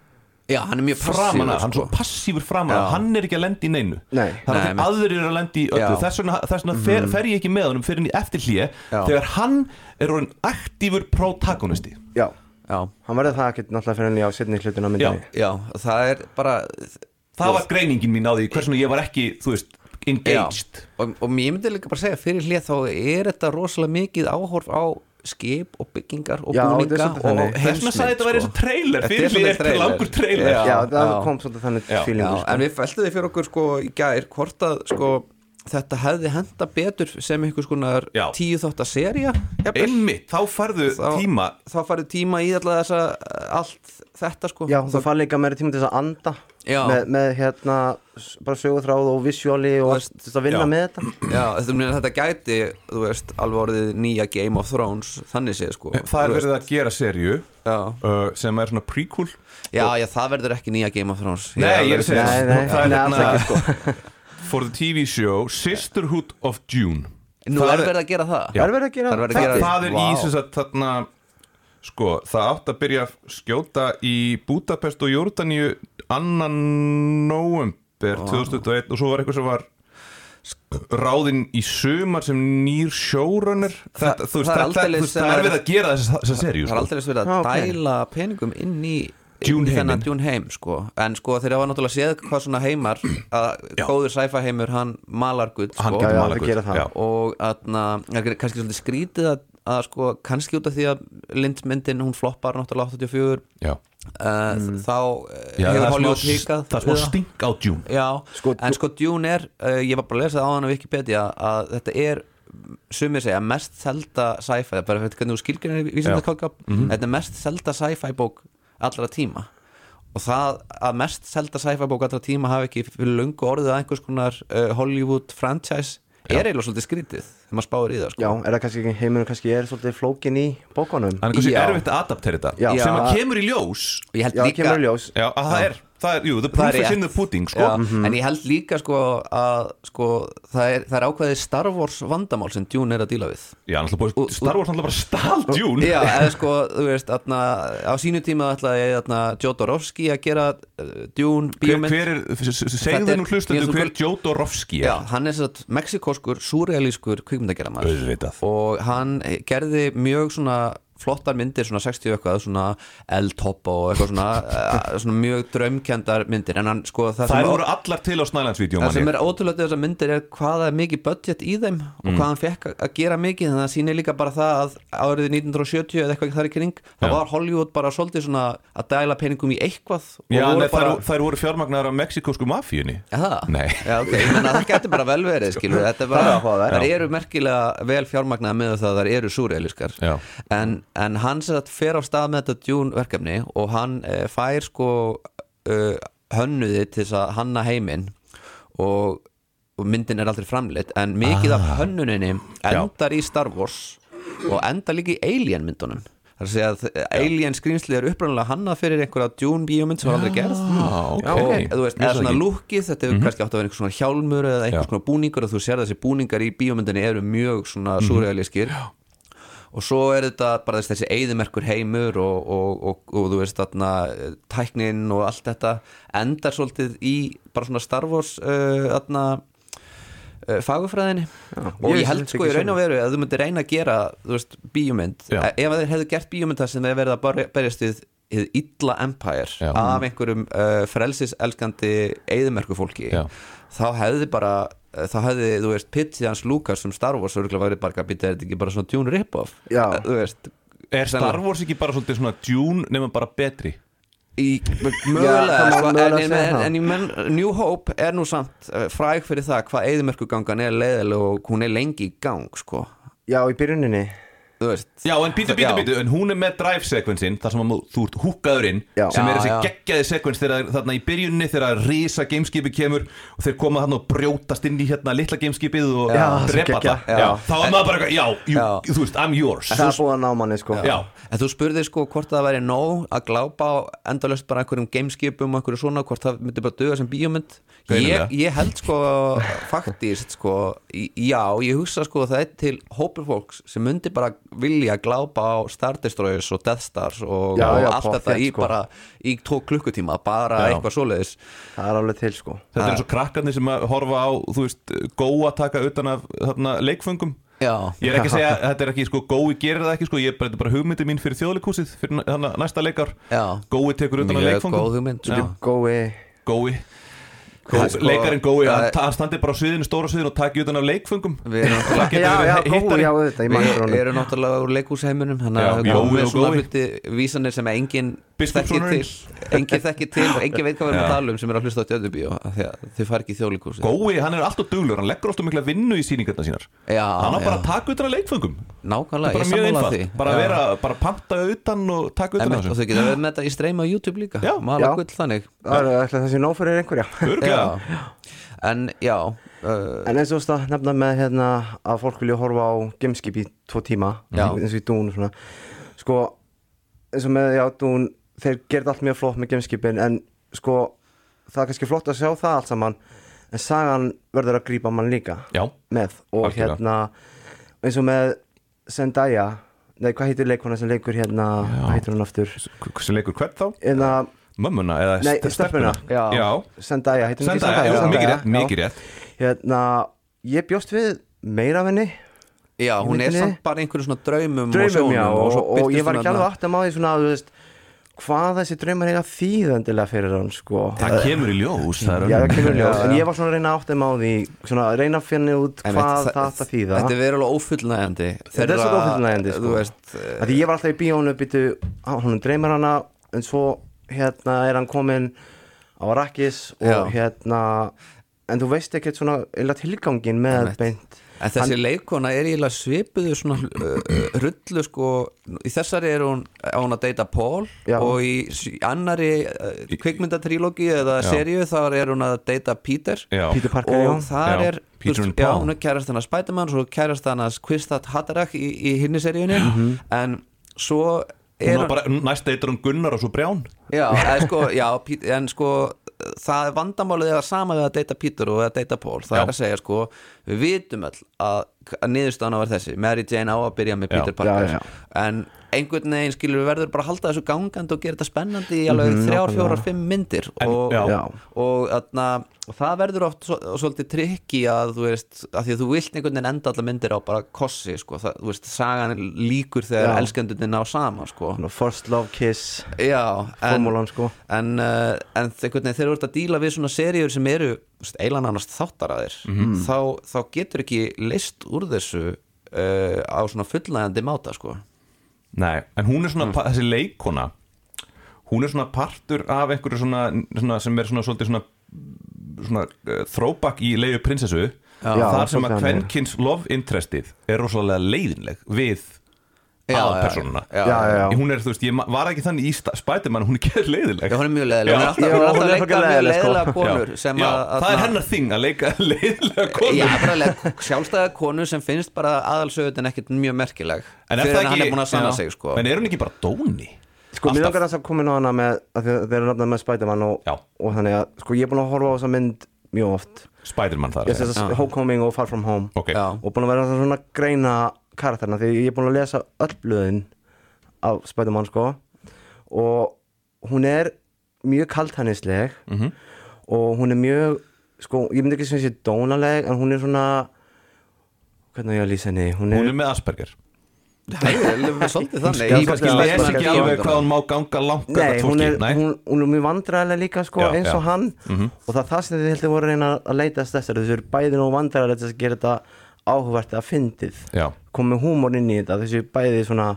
Já, hann er mjög að, passífur hann er sko. svo passífur framan að Já. hann er ekki að lendi í neinu Nei. það er einmitt. aðrir eru að lendi í öllu Já. þess vegna, þess vegna fer, fer ég ekki með honum fyrir eftir hlje Já. þegar hann er orðin aktífur protagonisti Já, Já, hann verður það ekkert náttúrulega fyrir henni á setni hlutin á myndinni já, það er bara það var greiningin mín á því hversuna ég var ekki, þú veist, engaged og, og ég myndi líka bara segja fyrir hlið þá er þetta rosalega mikið áhorf á skip og byggingar og Já, búninga og vegna sagði þetta væri eins og trailer Þetta er fyrir er til trailer. langur trailer Já. Já, það já. kom svolítið þannig feelingur sko. en við fæltum því fyrir okkur sko í gær hvort að sko þetta hefði henda betur sem einhvers konar tíu þátt að serja einmitt, þá færðu Þá- tíma þá farið tíma í alltaf þessa allt þetta sko Já, þú fær líka meira tíma til þess að anda. Með, með hérna bara sögutráð og visuáli og veist, veist að vinna já. með þetta. Já, þetta, þetta gæti, þú veist, alveg orðið nýja Game of Thrones, þannig séð sko. Það er verið að gera serju Já, uh, sem er svona prequel. Já, já, það verður ekki nýja Game of Thrones. Nei, ég er að segja Nei, nei, það er nei, alls hérna ekki sko. [LAUGHS] For the TV show Sisterhood of June Nú Það er verið að gera það. Það er verið að gera Það að það, er í sem sagt þarna sko, það átt að byrja að skjóta í Budapest og Jórdaníu annan november 2021 og svo var eitthvað sem var ráðinn í sumar sem nýr showrunner þetta, þú veist, það veist, sem það er er- verið að gera þessa, serju Það er sko. aldrei verið að dæla peningum inn í þennan. Dune heim sko. en sko þeir hafa náttúrulega séð hvað svona heimar að góður sci-fi heimur hann malar gutt sko. það það. og það er kannski svolítið skrítið að, að sko, kannski út af því að Lindmyndin hún floppar náttúrulega 84 Já. uh, þá uh, Já, hefur Hollywood hikað. það er smá stink á Dune. Já, Sko, en sko Dune er uh, ég var bara að lesa það á hann á Wikipedia að þetta er sumir segja mest selda sci-fi, bara fyrir hvernig þú skilgrinir vísindakalka, Mhm. þetta er mest selda sci-fi bók allra tíma. Og það að mest selda sci-fi bók allra tíma hafi ekki fyrir löngu orðið að einhvers konar uh, Hollywood franchise er eiginlega svolítið skrítið þegar maður spáir í það sko. Já, er það kannski, heimurinn kannski er svolítið flókin í bókunum? Þannig að kannski Já. erfitt að adaptera þetta sem að kemur í ljós. Og ég held Já, líka kemur í ljós. Já, að það er, það er, jú, the proof er is in the pudding sko. Já, en ég held líka sko að sko, það, er, það er ákveðið Star Wars vandamál sem Dune er að díla við. Já, búið, Star Wars náttúrulega bara stál Dune. Já, [LAUGHS] eða sko, þú veist, atna, á sínu tíma ætlaði Jodorowsky að gera uh, Dune hver, bíómynd hver er, segðu þið er- nú er svo hver Joe Dorofsky Já, er hann er satt mexikoskur, súrealískur kvikmyndagerðamæður Auðvitað. og hann gerði mjög svona flottar myndir, svona 60 eitthvað svona L-top og eitthvað svona, [LAUGHS] eh, svona mjög draumkjandar myndir en hann sko það Það voru allar til á Snælandsvídeó það sem er ótrúlega þessar myndir er hvað það er mikið budget í þeim og Mm. hvað hann fekk að gera mikið þannig að það sýnir líka bara það að árið 1970 eða eitthvað þar í kring það var Hollywood bara svolítið svona að dæla peningum í eitthvað og Já, voru nei, bara þær, þær voru fjármagnar af mexikósku mafíunni? Nei. Já, ok, menna það getur bara vel verið, skilur Þetta er bara, er áhugavert. það eru merkilega vel fjármagnaða með það að það eru súrealiskar Já. en, en hann sér að fer á stað með þetta Dune verkefni og hann e, fær sko uh, hönnuði til þess að hanna heiminn og, og myndin er aldrei framleitt en mikið af hönnuninni endar í Star Wars og endar líka í Alien myndunum. Það er að Alien skrýmsli er uppræðanlega hannað fyrir einhverja Dune bíómynd sem var aldrei gerð. Já, ok. Og veist, eða svo svona lukkið þetta hefur kannski átt að vera einhver svona hjálmur eða einhver Já. svona búningur og þú sér þessi búningar í bíómyndinni eru mjög svona Mhm. súrealískir og svo er þetta bara þessi, þessi eyðimerkur heimur og, og, og, og þú veist þarna eh, tæknin og allt þetta endar svolítið í bara svona Star Wars uh, þarna uh, fagufræðinni og ég ég held sko í raun og veru að þú myndir reyna að gera þú veist, bíómynd Já. ef þeir hefðu gert bíómynd þar sem þeir verið að berjast við illa empire Já. af einhverjum uh, frelsiselskandi eyðimerkufólki Já. þá hefði bara uh, þá hefði, þú veist, Pitti hans Lucas sem Star Wars örgulega verið bara, býtti, er þetta ekki bara svona tune rip-off Já. Þú veist, Er Star Wars ekki bara svona Dune nema bara betri? í, mögulega, það sko, en, en, en, það. en, ég menn, New Hope er nú samt uh, fræg fyrir það hvað eyðimerkugangan er leiðileg og hún er lengi í gang, sko Já, í byrjuninni Já, en býtu, býtu, býtu, en hún er með drive sekvensin þar sem þú ert húkaður inn Já. sem er þessi geggjaði sekvens þegar þarna í byrjunni þegar risa gameskipi kemur og þeir koma þarna og brjótast inn í hérna litla gameskipið og drepa það. Þá er maður bara, já, you, þú veist, I'm yours. Það er búið að ná manni sko. Já, En þú spurði sko hvort það væri nóg að glápa á endalöst bara einhverjum gameskipum og einhverju svona, hvort það myndi bara döga sem bíómynd Greinilega. ég, ég held sko [LAUGHS] faktist sko í- já, ég hugsa sko að það er til hópur fólks sem myndi bara vilja glápa á Star Destroyers og Death Stars og, Já, og já, allt þetta í sko. bara í tvo klukkutíma, bara Já. eitthvað svoleiðis Það er alveg til sko þetta er eins og krakkarnir sem að horfa á, þú veist, góa taka utan af þarna leikföngum Já, Ég er ekki að segja, [LAUGHS] þetta er ekki, sko, gói gerir það ekki, sko, ég er bara, þetta er bara hugmyndi mín fyrir þjóðleikúsið, fyrir næ- næsta leikar já. Gói tekur utan Já. sko. Gói. Gói. Er sko- Leikarinn Gói, hann, er- ta- hann standi bara á sviðinu, stóra sviðinu og taki utan af leikföngum. Við erum [LAUGHS] náttúrulega Gói, úr leikúsheiminum þannig að það komið og svona Gói. hluti vísanir sem engin engin þekkir til. Og engin veit hvað við erum að tala um sem er að hlusta á að þau fari ekki í þjóðleikúsi Gói, hann er alltaf duglur, hann leggur alltaf mikla vinnu í sýningarna sínar. Já, Hann á bara að taka utan af leikföngum. Nákvæmlega, ég sammála því. Bara vera, bara panta utan og taka utan og þau geta verið með þetta í streyma á YouTube líka. Já. maður Já. á gull þannig. Það er þessi nóg fyrir einhverja. En já uh, En eins og þú veist að nefna með hérna að fólk vilja horfa á gameskip í tvo tíma Já. eins og í dún sko, eins og með já, dún þeir gerði allt mjög flott með gameskipin en sko, það er kannski flott að sjá það allt saman en sagan verður að grípa mann líka já, með og Algjörlega. hérna eins og með Zendaya nei, hvað heitir leikona sem leikur hérna hvað heitir hún aftur? Sem leikur hvert þá? hérna, Mömmuna eða nei, st- stelpuna? já, Já, Zendaya, heitir ekki senda, já, Zendaya? mikið rétt, mikið rétt. Hérna, ég bjóst við meira af henni. Já, hún er samt bara einhverjum svona draumum, og draumum sjónum já og, svo og, birtist ég var ekki alveg aftur að því svona að þú veist hvað þessi draumar eiga þýðandilega fyrir hann sko. Það kemur í ljós það Já, það kemur ljós, Já, en ég var svona að reyna áttum á því svona að reyna að finna út hvað þa- það átt að þýða. Þetta er verið alveg ófullnægjandi. Þetta er svo ófullnægjandi, sko. Veist, Því ég var alltaf í bíónu býtu, hún dreymar hana en svo hérna er hann kominn á Arrakis og Já. hérna en þú veist ekkert svona tilgangin með beint En þessi leikona er eiginlega svipuðu svona uh, rullu sko í þessari er hún á hún að deyta Paul Já. og í annari uh, kvikmyndatrílógi eða Já. seríu þar er hún að deyta Peter Já. Peter Parker, og já þar Já, er Paul. hún er kærast hann að Spiderman svo kærast hann að Quistat Hattarak í, í hinni seríunni Mhm. en svo Hún er var bara, næst eitur hún Gunnar og svo Brján Já, sko, en sko það er vandamálið að sama við að deyta Peter og að deyta Paul, það Já. er að segja sko við vitum öll að, að niðurstaðan var þessi, Mary Jane á að byrja með Já. Peter Parker, Já, já. en einhvern veginn skilur við verður bara að halda þessu gangandi og gera þetta spennandi í alveg Mhm, þrjár, fjórar, fimm myndir En- og, já. Já. og, atna, og það verður oft svo, svolítið trikki að þú veist, að því að þú vilt einhvern veginn enda allar myndir á bara kossi, sko, það, þú veist, sagan líkur þegar Já. elskendunni ná sama, sko Svona First Love Kiss Já, en, Formúlan sko en, uh, en einhvern veginn þegar þú ert að díla við svona seríur sem eru eilan annars þáttaraðir þá, þá getur ekki leist úr þessu uh, á svona fullnægandi máta sko. Nei, en hún er svona, pa- þessi leikona hún er svona partur af einhverju svona, svona sem er svona svolítið svona, svona uh, throwback í leiðu prinsessu. Já, þar sem að kvenkins love interestið er rosalega leiðinleg við Já hún er, þú veist, ég var ekki þannig í Spiderman hún er ekki leiðileg Já, hún er mjög leiðileg, Já. hún er alltaf, Já, hún er alltaf að leika frekar mjög leiðileg, sko. leiðilega konur Já, sem já, að, það er hennar þing að leika [LAUGHS] leiðilega konur. Sjálfstæða konu sem finnst bara aðalsögutin ekkert mjög merkileg en er fyrir það ekki er búin að sanna já, sig sko. En er hún ekki bara dóni? Sko, mér langar þess að koma inn á hana með að þeir eru nafnað með Spiderman og, og þannig að, sko, ég er búin að horfa á þessa mynd mjög oft. Spiderman þar að Homecoming og Far From Home. Og búin að vera svona að greina karakterna því ég er búin að lesa öll blöðin af Spiderman, sko og hún er mjög kaltænisleg Mhm. og hún er mjög, sko, ég myndi ekki sem sé dónaleg, en hún er svona hvernig á ég að lýsa henni hún er, hún er með Asperger er svolítið þannig les lesmannski ekki alveg hvað hún má ganga langt Nei, hún er, Nei. hún, hún er mjög vandræðileg líka sko, Já, eins og já. hann Mhm. og það er það sem þið heldur voru að reyna að leita þessar þessu eru bæði nú vandræðilegt að gera þetta áhugvært að fyndið Já. Komið húmor inn í þetta þessu bæði svona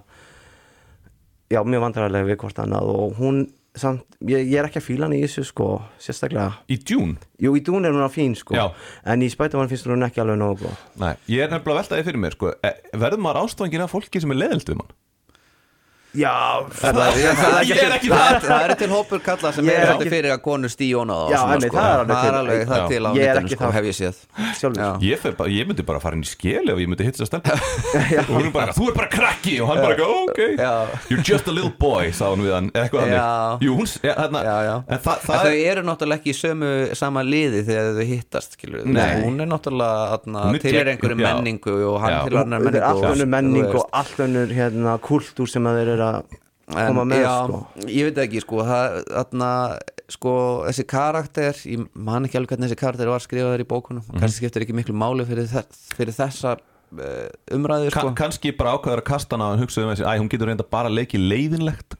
já, mjög vandræðileg við hvort annað og hún samt, ég, ég er ekki að fíla hann í þessu sko, sérstaklega í Dune jú, í dún er hún að fín sko Já. en í Spiderman finnst hún ekki alveg nógu Nei, ég er nefnilega að velta því fyrir mér sko. e, verður maður ástofangin af fólki sem er leðilt við mann já, það, það, er Ég er ekki það, það. það eru til hópur kalla sem er er ekki- fyrir að konur stíjóna einmitt, sko. það er alveg það til. er alveg það Já. er til á er ekki sko, það. hef ég séð sjálfur Já. ég, fer bara, ég myndi bara fara inn í skeli ef ég myndi hitta þess að stelpa [LAUGHS] og hún er bara, þú er bara krakki og hann bara, ok, Já. you're just a little boy sá hún við hann, eitthvað Já. þannig Jú, hún, ja, þarna, Já, já. en það, það þau eru náttúrulega ekki í sömu sama liði þegar þau hittast hún er náttúrulega er til er einhverju menningu og hann til annar er menningu og- og allt önnur hérna, kultúr sem að þeir eru að En, koma með já, sko. ég veit ekki sko, það, atna, sko þessi karakter ég man ekki alveg hvernig þessi karakter var skrifaður í bókunum Mhm. kannski skiptir ekki miklu máli fyrir, þe fyrir þessa uh, umræðu Ka sko. kannski bara ákvæður að kasta hana og hugsaði með þessi, æ, hún getur reynda bara að leiki leiðinlegt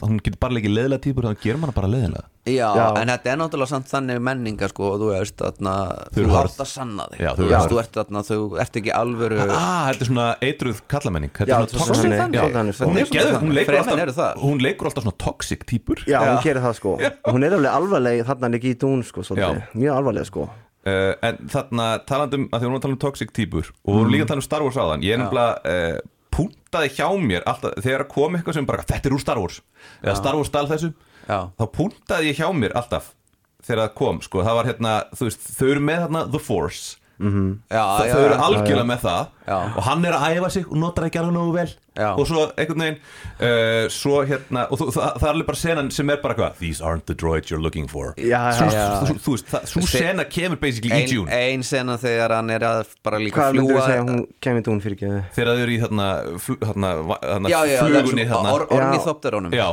hún getur bara að leiki leiðilega típur þannig gerir manna bara leiðinlega. Já, Já. en þetta er náttúrulega samt þannig menninga sko, og þú veist, atna, Þau þú harð. að sanna þig. Já, þú, veist, þú ert, atna, þú ert ekki alvöru Ah, þetta er svona eitruð kallamenning Þetta er svona toxic. þannig, þannig já, þannig, sko. Hún leikur alltaf það. Hún leikur alltaf svona toxic típur. Já, Já. hún gerir það sko. Hún er alveg alvarleg þarna líka í dún sko. Mjög alvarleg sko. Uh, En þarna talandum, að því hún var að tala um toxic típur Og vorum líka að tala um Star Wars áðan Ég er nefnilega puntaði hjá mér alltaf, Þegar kom eitthvað sem bara, þetta er úr Star Wars Eða Star Wars stál þessu Já. Þá puntaði ég hjá mér alltaf Þegar það kom, sko, það var hérna Þú veist, þau eru með þarna The Force já, Þa, já, þau eru já. algjörlega með það. Já. og hann er að æfa sig og notar ekki alveg nógu vel. Já. og svo einhvern veginn uh, svo hérna, og þú, það, það er alveg bara senan sem er bara hvað, these aren't the droids you're looking for. Já, já. þú, þú veist, það, svo Se- sena kemur basically í ein, Dune ein sena þegar hann er að bara líka Hvað myndir fljúa þú segja hún kemur dún fyrir ekki þegar þau eru í þarna, já, já, flugunni já, ornithopterónum Já.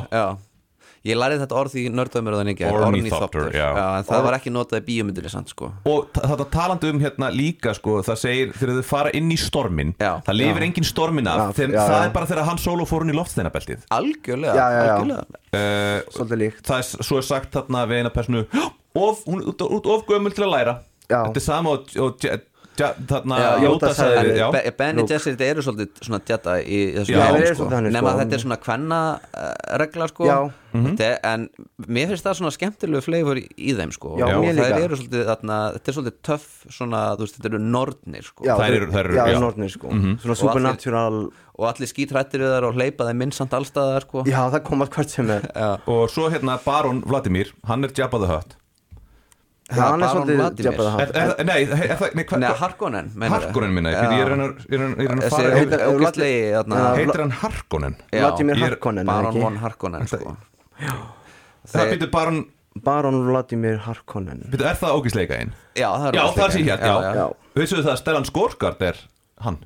Ég lærið þetta orð í nördöðumur ekki Ornithopter, já. en það var ekki notað í bíómyndir samt sko og ta- þetta talandi um hérna líka sko, það segir þegar þau fara inn í stormin Já. það lifir engin stormin af þeim, já, það já. er bara þegar hann solo fór hún í loftsteinabeltið algjörlega, Já, já, já. algjörlega. uh, Svolítið líkt það er svo er sagt þarna við eina personu of, hún er út, út of gömul til að læra Já. þetta er sama og, og Je- ja, þarna Já, Jóta sagði við, Benny Luke. Gesserit eru svolítið svona Jedi í þessu svolítið þannig, nema sko. þetta er svona kvenna uh, regla sko Já. Þetta er, en mér finnst það svona skemmtilegu fleifur í, í þeim sko Já, og það líka. eru svolítið þarna, þetta er svolítið töff svona, þú veist, þetta eru nornir sko Já, Þær þeir- eru- þær eru- Já, já. nornir sko Mhm. Svona supernatural og allir skítrættir við þar og hleypa þeim minnsamt allstaðar sko Já, það kom að hvert sem er. Og svo hérna Baron Vladimir, hann er Jabba the Hutt Hann er svolítið Vladimir. Er, er, Nei, er, Harkonnen? Harkonnen minna, ég er hann er er heitir- Heitir hann Harkonnen? Já. Vladimir er- Harkonnen Baron von Harkonnen sko Það býtur Baron, Baron Vladimir Harkonnen er það ógísleika einn? Já, það er Já, ógeðslega. það sé hér, já, já. Vissuðu það að Stellan Skórgard er hann,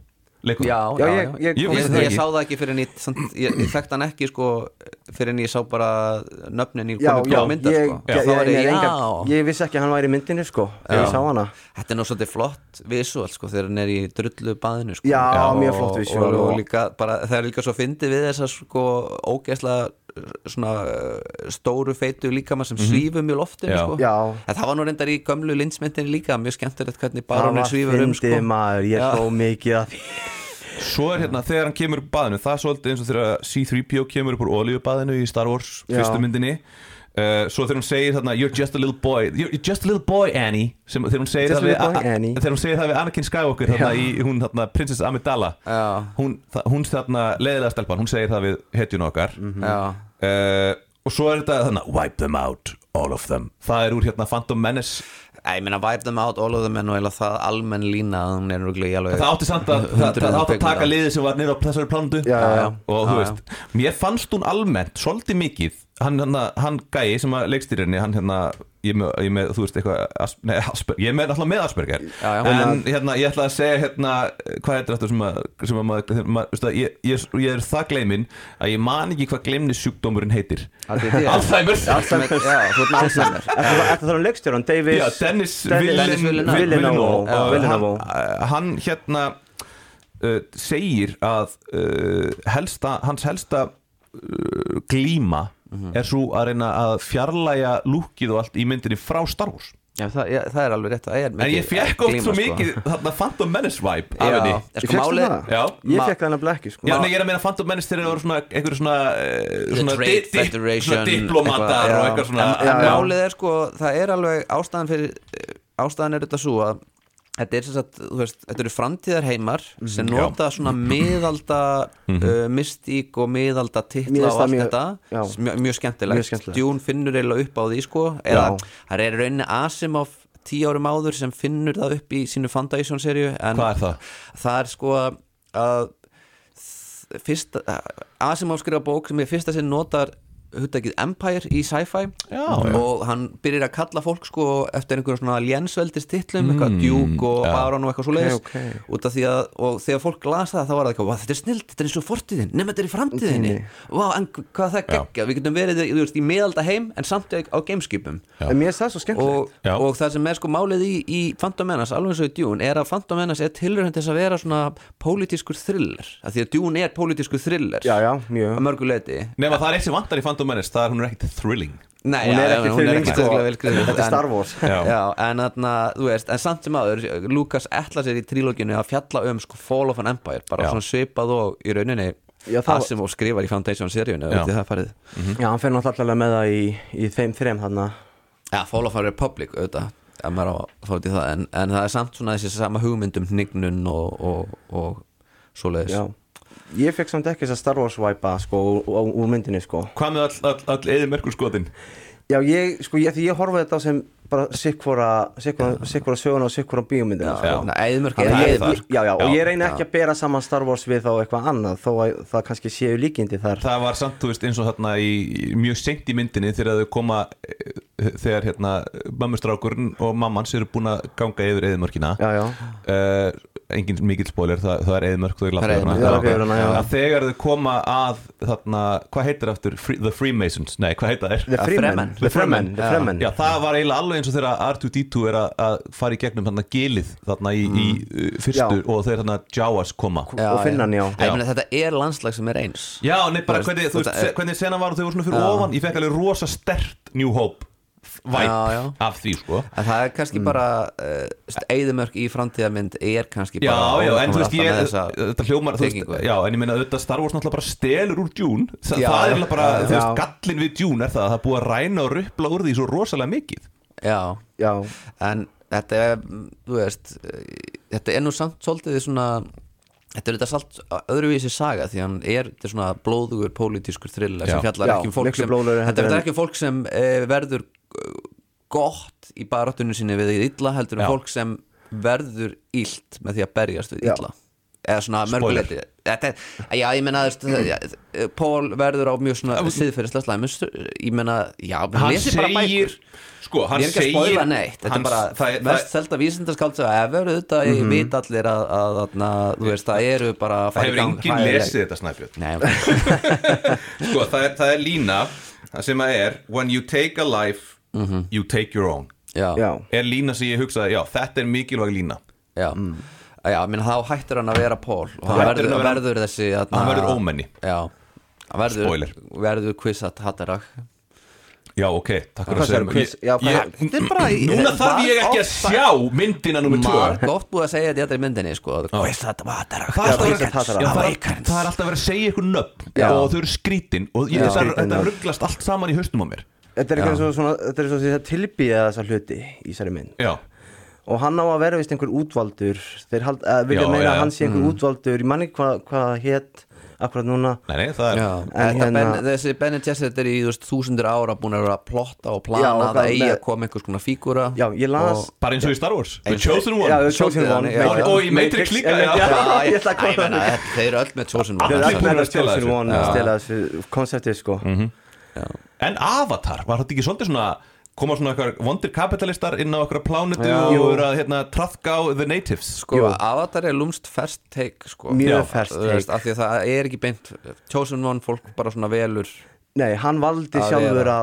leikur? Já, Já, já, ég- ég- Ég Ég, það sá það ekki fyrir en ég, samt, ég, ég þekkt hann ekki sko fyrir en ég sá bara nöfnin í komið ég, sko. ég, var vissi ekki að hann væri í myndinni sko ég sá hana. Þetta er nú svolítið flott visual sko þegar hann er í drullu baðinu sko. Já, Já, mjög flott og, visual og, og, líka bara, það er líka svo fyndið við þessar sko ógeðslega svona uh, stóru feitu líkama sem svífum í loftinu Já. sko. Það var nú reyndar í gömlu linsmyndinni líka mjög skemmtilegt hvernig var svífur um sko. fyndið maður, ég hló mikið að [LAUGHS] Svo er hérna, þegar hann kemur upp baðinu Það er svolítið eins og þegar C-3PO kemur upp úr olíubaðinu í Star Wars fyrstu myndinni uh, Svo þegar hún segir þarna You're just a little boy You're just a little boy, Annie sem, Þegar hún segir við boy, Annie. Þegar hún segir það við Anakin Skywalker þarna í, hún þarna, Princess Amidala Já. Hún, það, hún þarna, leiðilega stelpan Hún segir það við hetjun okkar Já. uh, Og svo er þetta þarna Wipe them out, all of them Það er úr hérna Phantom Menace Æ, ég meina wipe them out, all of them en og það almenn lína að hún er rúglega í alveg Það átti samt að, það, það átti að taka liðið sem var niður á þessari plándu Já, já, já. og þú Já, veist, mér fannst hún almennt svolítið mikið, hann, hann, hann gæi sem að leikstýrinni, hann hérna ég með, ég með þú veist eitthvað nei, Asper, ég er með alltaf með Asperger Já, já. en hérna, ég ætla að segja hérna, hvað heitir þetta sem að, sem að maður, þegar maður veist að, ég, ég, ég er það gleimin að ég man ekki hvað gleimni sjúkdómurinn heitir. Alzheimer Alzheimer, já, þú með Alzheimer Þetta þarf að leikstjóran, Davis Já, Dennis, Dennis Villen- Villeneuve. Villeneuve. og Já. Villeneuve. hann, hann hérna uh, segir að uh, helsta, hans helsta uh, glíma Mhm. er svo að reyna að fjarlæga lúkið og allt í myndinni frá Star Wars. Já, það, já, það er alveg rétt, það er en ég fekk oft svo sko. mikið þarna Phantom Menace vibe af Já, henni. En sko. Ég fekk það nefnilega ekki sko. Já, nei, ég er að meina Phantom Menace þegar það voru svona einhverju svona, uh, svona, svona diplomatar og eitthvað svona. En, en málið er sko, það er alveg ástæðan fyrir ástæðan er þetta svo að þetta er sem sagt, þú veist, þetta eru framtíðar heimar sem Mhm. nota svona miðalda uh, mystík og miðalda titla og allt mjög- þetta já. mjög, skemmtilegt, Mjög skemmtilegt. Dune finnur eiginlega upp á því sko, eða það er rauninni Asimov tíu árum áður sem finnur það upp í sínu Foundation serju en Hvað er það? það er sko að- fyrsta, Asimov skrifa bók sem er fyrsta sinn notar hugdækið Empire í sci-fi og hann byrjar að kalla fólk sko eftir einhverjum svona lénsveldis titlum eitthvað Duke og já. Baron og eitthvað svo leiðis Ok, ok. út af því að og þegar fólk las það þá var það eitthvað "Vá, þetta er snilt, þetta er eins og fortíðin nema þetta er í framtíðinni. Tíðinni. Vá, en hvað það geggja, við getum verið þú veist, í miðalda heim en samt á gameskipum Já. En mér er það svo skemmtilegt. Og, og það sem er sko málið í, í Phantom Menace, alveg eins og í Dune er að Phantom Menace er tilrönd þess að vera svona pólitískur thriller, af því að Dune er pólitískur thriller. Já, já, Nefn það er sem er hún er ekkert thrilling. Nei, Hún er ekki hún er þrilling, ekki sko. Þetta er Star Wars. Já. Já, en þú veist, en samt sem aður Lucas ætla sér í trílóginu að fjalla um sko, Fall of an Empire, bara svona svipað og í rauninni Já, það- Asimov skrifar í Foundation seríunni, Já. veit þið það farið. Já, hann fer náttúrulega með það í, í þeim þrem þarna. Já, Fall of a Republic, auðvitað en, en það er samt svona þessi sama hugmyndum hnignun og, og, og svoleiðis. Já Ég fekk samt ekki þess að Star Wars væpa sko úr, myndinni sko Hvað með all, all, all eði merkur skotin? Já, ég, sko, ég, því ég horfa þetta á sem bara sikkvora, sikkvora, söguna og sikkvora bíómyndina Já, sko. Er já, já, og ég reyna ekki að bera saman Star Wars við þá eitthvað annað þó að það kannski séu líkindi þar. Það var samt, þú veist, eins og þarna í, í mjög seint í myndinni þegar þau koma eh, þegar hérna mammustrákurinn og mammans eru búin að ganga yfir eðimörkina Já, já, uh, engin mikill spoiler, það, það er eðimörk þau er að þegar þau koma að þarna, hvað heitir aftur? Free, The Freemasons, nei, hvað heitir það The Freemen. The Fremen, The Fremen. Já, það var eiginlega alveg eins og þegar R2D2 er að, að fara í gegnum þarna gilið þarna í, í uh, fyrstu Já. og þeir þarna Jawas koma og finna hann, já. Æ, meni, Þetta er landslag sem er eins Já, nei, bara hvernig, þú veist, þetta er- hvernig sena var og þau voru svona fyrir Já. ofan Ég fekk alveg rosa stert New Hope væp Já, já. af því sko En það er kannski bara uh, Eðimörk í framtíðamynd er kannski Já, bara já, en þú veist, ég, þetta hljómar veist, Já, en ég meina auðvitað Star Wars náttúrulega bara stelur úr Dune Þa, Já, Það er já, eiginlega bara, já, þú veist, já. gallin við Dune er það að það búið að ræna og ruppla úr því svo rosalega mikið Já, Já, en þetta er þú veist þetta er nú samt svolítið svona þetta er þetta salt öðruvísi saga því hann er, þetta er svona blóðugur pólitískur þrill sem fjallar Já, ekki um fólk sem þetta er ekki um fólk sem eh, verður gott í baráttunum sinni við því illa heldur um Já. fólk sem verður illt með því að berjast við illa. Eða svona Spoiler. Þetta er, já ég já, Pól verður á mjög svona siðferðislega slæmi ég meina, já, Hann lesi bara bækur. sko, hann Ég er ekki að spoila neitt Þetta er bara það, er- mest selda vísindaskáld sem hefur auðvitað mm -hmm. vit allir að, að, að, að þú veist, það eru bara að það hefur enginn lesið þetta ok. [LAUGHS] Sko, það er, það er lína það sem að er When you take a life, you take your own. Er lína sem ég hugsaði, já, þetta er mikilvæg lína. Já. Já minn, þá hættir hann að vera Pól og hann verður, hann verður þessi atna, hann verður ómenni. Já, hann verður, Spoiler. verður quizat hattarag Já, ok, takk fyrir að segja mér. Er Núna þarf ég ekki að sjá myndina nummer 2 Marg oft búið að segja þetta í myndinni sko, quizat hattarag Það er alltaf verið- er er- er að segja ykkur nöfn Já. og þau eru skrítin og þetta, rugglast allt saman í haustum á mér. Þetta er eitthvað svo svona Þetta er svo að tilbýja þessa hluti í þessari mynd. Já, Og hann á að vera vist einhver útvaldur. Þeir hald, að vilja Já, meina já, að hann sé einhver útvaldur. Ég manni hvað hva hétt akkurat núna. Nei, nei, það er En þetta hérna- ben, þessi Ben Gesserit er í veist, þúsundir ára búin að vera að plotta og plana Já, og það eigi að koma einhvers konar fígúra. Já, las Og- bara eins og í Star Wars. The Chosen One. Já, The Chosen One One, og í Matrix líka, þeir eru öll með Chosen One. Þeir eru Allir búin með að stela Chosen þessu. One að stela þessu konseptið sko. En Avatar, var þetta ekki svolítið svona koma svona eitthvað vondir kapitalistar inn á eitthvað plánutu og vera að hérna, trafka á the natives Sko. Avatar er lúmst ferst take sko. Mjög veist, take af því að það er ekki beint Chosen One, fólk bara svona velur Nei, hann valdi Að sjálfur vera.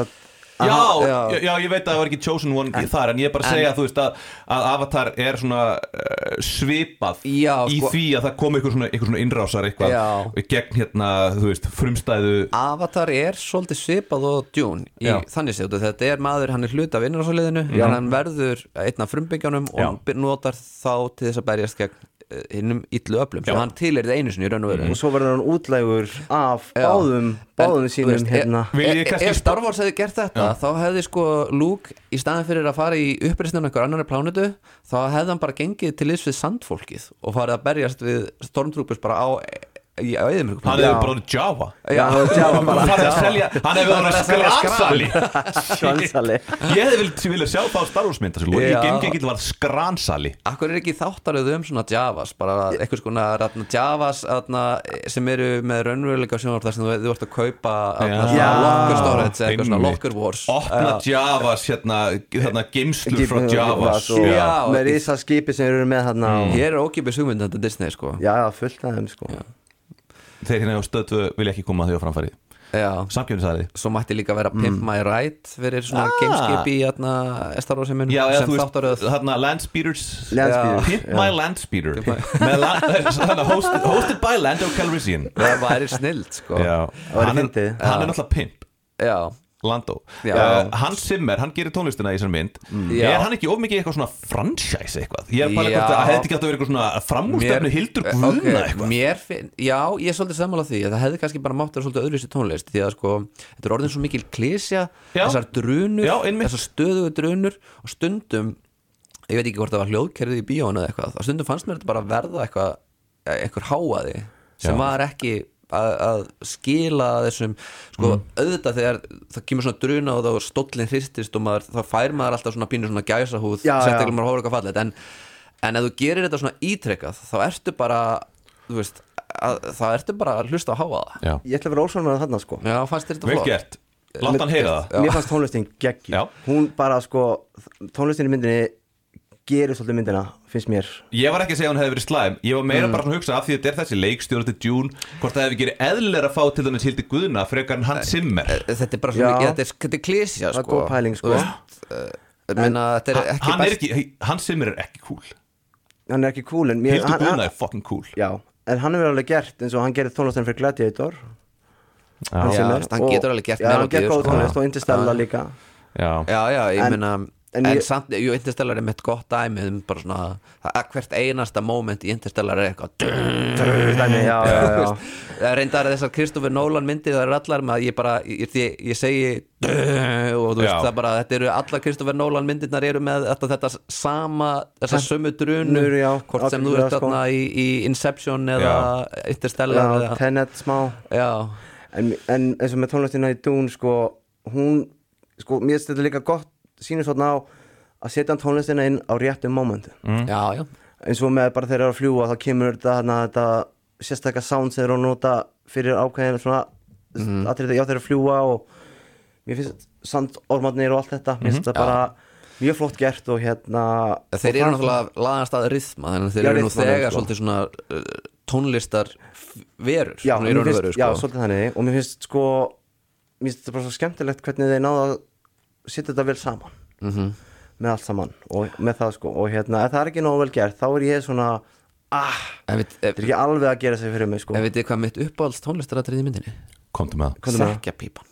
að sagt, Já, að- já, já, ég veit að það var ekki Chosen One þar en ég er bara að segja þú veist að, að Avatar er svona uh, svipað Já, í sko- því að það kom einhver svona, einhver svona innrásar eitthvað gegn hérna, þú veist, frumstæðu Avatar er svolítið svipað og Dune í þannig séu þetta er maður, hann er hluti af innráðsaliðinu en hann verður einn af frumbyggjanum og notar þá til þess að berjast gegn hinnum illu öflum Já. sem hann til er það einu sinni í raun og veru og svo verður hann útlægur af Já. báðum báðum En, sínum veist, hérna e- ég e- kannski Ef Star Wars hefði gert þetta þá hefði sko Luke í staðin fyrir að fara í uppreisnum einhver annari plánutu þá hefði hann bara gengið til liðs við sandfólkið og farið að berjast við Stormtroopers bara á í auðum hann hefði bara orðið Java. Já, hann hefði Java bara. hann hefði að selja hann hefði Hann orðið að skransali. Svansali ég hefði viljað vilja sjá það á Star Wars mynd þessu logi. Já. gengill var skransali. Akkur er ekki þáttaröðu um svona Javas bara eitthvað ratna, Javas ratna, sem eru með raunveruleika sjónvarp þar sem þú, þú ert að kaupa Já. svona locker storage eða eitthvað svona Einmitt. locker wars. Opna Já. Javas hérna, hérna geimslur frá Javas. Já. með risa skipi sem eru með hérna. Hér er ókipis hugmynd þetta Disney sko. Já, já, fullt af þeim sko þeir hérna á stöðtu vilja ekki koma því á framfæri. Já. samkjöfnisæði Svo mætti líka vera Pimp My Ride fyrir svona Ah. gameskip í hérna, eða sem þáttaröð. hérna Landspeeders Landspeeder, Pimp já. My Landspeeder [LAUGHS] hosted, hosted by Lando Calrissian. Það væri snild sko. Er, hann er náttúrulega pimp. Já. Lando uh, Hans Zimmer, hann gerir tónlistina í þessar mynd Já. Er hann ekki of mikið eitthvað svona franchise eitthvað? Ég er bara Já. eitthvað að hefði ekki átt að vera eitthvað svona framústefnu Hildur eh, Guðna ok, eitthvað mér finn, Já, ég er svolítið sammála því að það hefði kannski bara mátt að vera svolítið öðruvísi tónlist því að sko, þetta er orðin svo mikil klísja Já. þessar drunur, Já, einmitt. þessar stöðugu drunur og stundum ég veit ekki hvort það var hljóðkerfið í bíónu eða eitthvað, þá stundum fannst mér þetta bara verða eitthvað eitthvað háaði sem var ekki að, að skila þessum sko Mm. auðvitað þegar það kemur svona druna og þá stóllin hristist og maður, þá fær maður alltaf svona pínu svona gæsahúð Já, já. sérstaklega maður hóður eitthvað fallet en, en ef þú gerir þetta svona ítrekkað þá ertu bara þú veist, að, þá ertu bara að hlusta á háa það Já, Ég ætla að vera ósvonað að þarna sko já, fannst þér þetta vel flott gert Látt hann heyra það Já. Mér fannst tónlistin Já. Hún bara sko Tónlistin í myndinni gerir svolítið myndina, finnst mér. Ég var ekki að segja að hún hefði verið slæm. Ég var meira bara svona að hugsa af því að þetta er þessi leikstjóra til Dune Hvort það hefði gerið eðlilega að fá til dæmis Hildi Guðna frekar en Hans Zimmer. þetta er bara svona, þetta er, þetta er klísja Það er sko. góð pæling, sko. Þetta er er ekki, Hans Zimmer er ekki cool. Hann er ekki cool mér, hann, Guðna hann, er fucking cool. Já, en hann hefur alveg gert eins og hann gerði tónlistin fyrir Gladiator. Já, Já, Zimmer, hann getur alveg gert Já, hann gerði góð sko. tónlist og Interstellar líka. Já, Já, já, ég En- meina en En, ég- samt, jú, Interstellar er mitt gott dæmi um bara svona, að hvert einasta moment í Interstellar er eitthvað Dæmi, já, já, já. [LAUGHS] Það reyndar þessar Kristoffer Nolan myndir það eru allar með að ég bara, ég, ég, ég segi og þú veist Já. það bara þetta eru allar Kristoffer Nolan myndirnar eru með þetta, þetta sama, þessa sömu drunu Drunur, hvort sem þú ert sko. þarna í, í Inception eða Interstellar já, eða, Tenet smá já, en, en eins og með tónlistina í Dune sko, hún, sko, mér finnst þetta líka gott sýnir svona á að setja tónlistina inn á réttum momentu já, já. Eins og með bara þegar þeir eru að fljúa þá kemur þetta, hana, þetta sérstakka sound sem þeir eru að nota fyrir ákveðin svona mm. atrið já þeir eru að fljúa og mér finnst sandormarnir og allt þetta mér finnst þetta bara mjög flott gert og hérna Þeir eru það- náttúrulega laðast að rithma þannig að þeir Já, eru nú þegar sko. svolítið svona uh, tónlistar verur já, svona finnst, veru, já, sko. svolítið þannig. Og mér finnst sko mér finnst þetta bara svo skemmtilegt hvernig þeir náða að setja þetta vel saman Mhm. með allt saman og með það sko og hérna ef það er ekki nógu vel gert þá er ég svona ah, veit- þetta er ekki alveg að gera sig fyrir mig sko En veitir hvað mitt uppáhalds tónlistaratrið í myndinni? komdu með það það. Sekkjapípan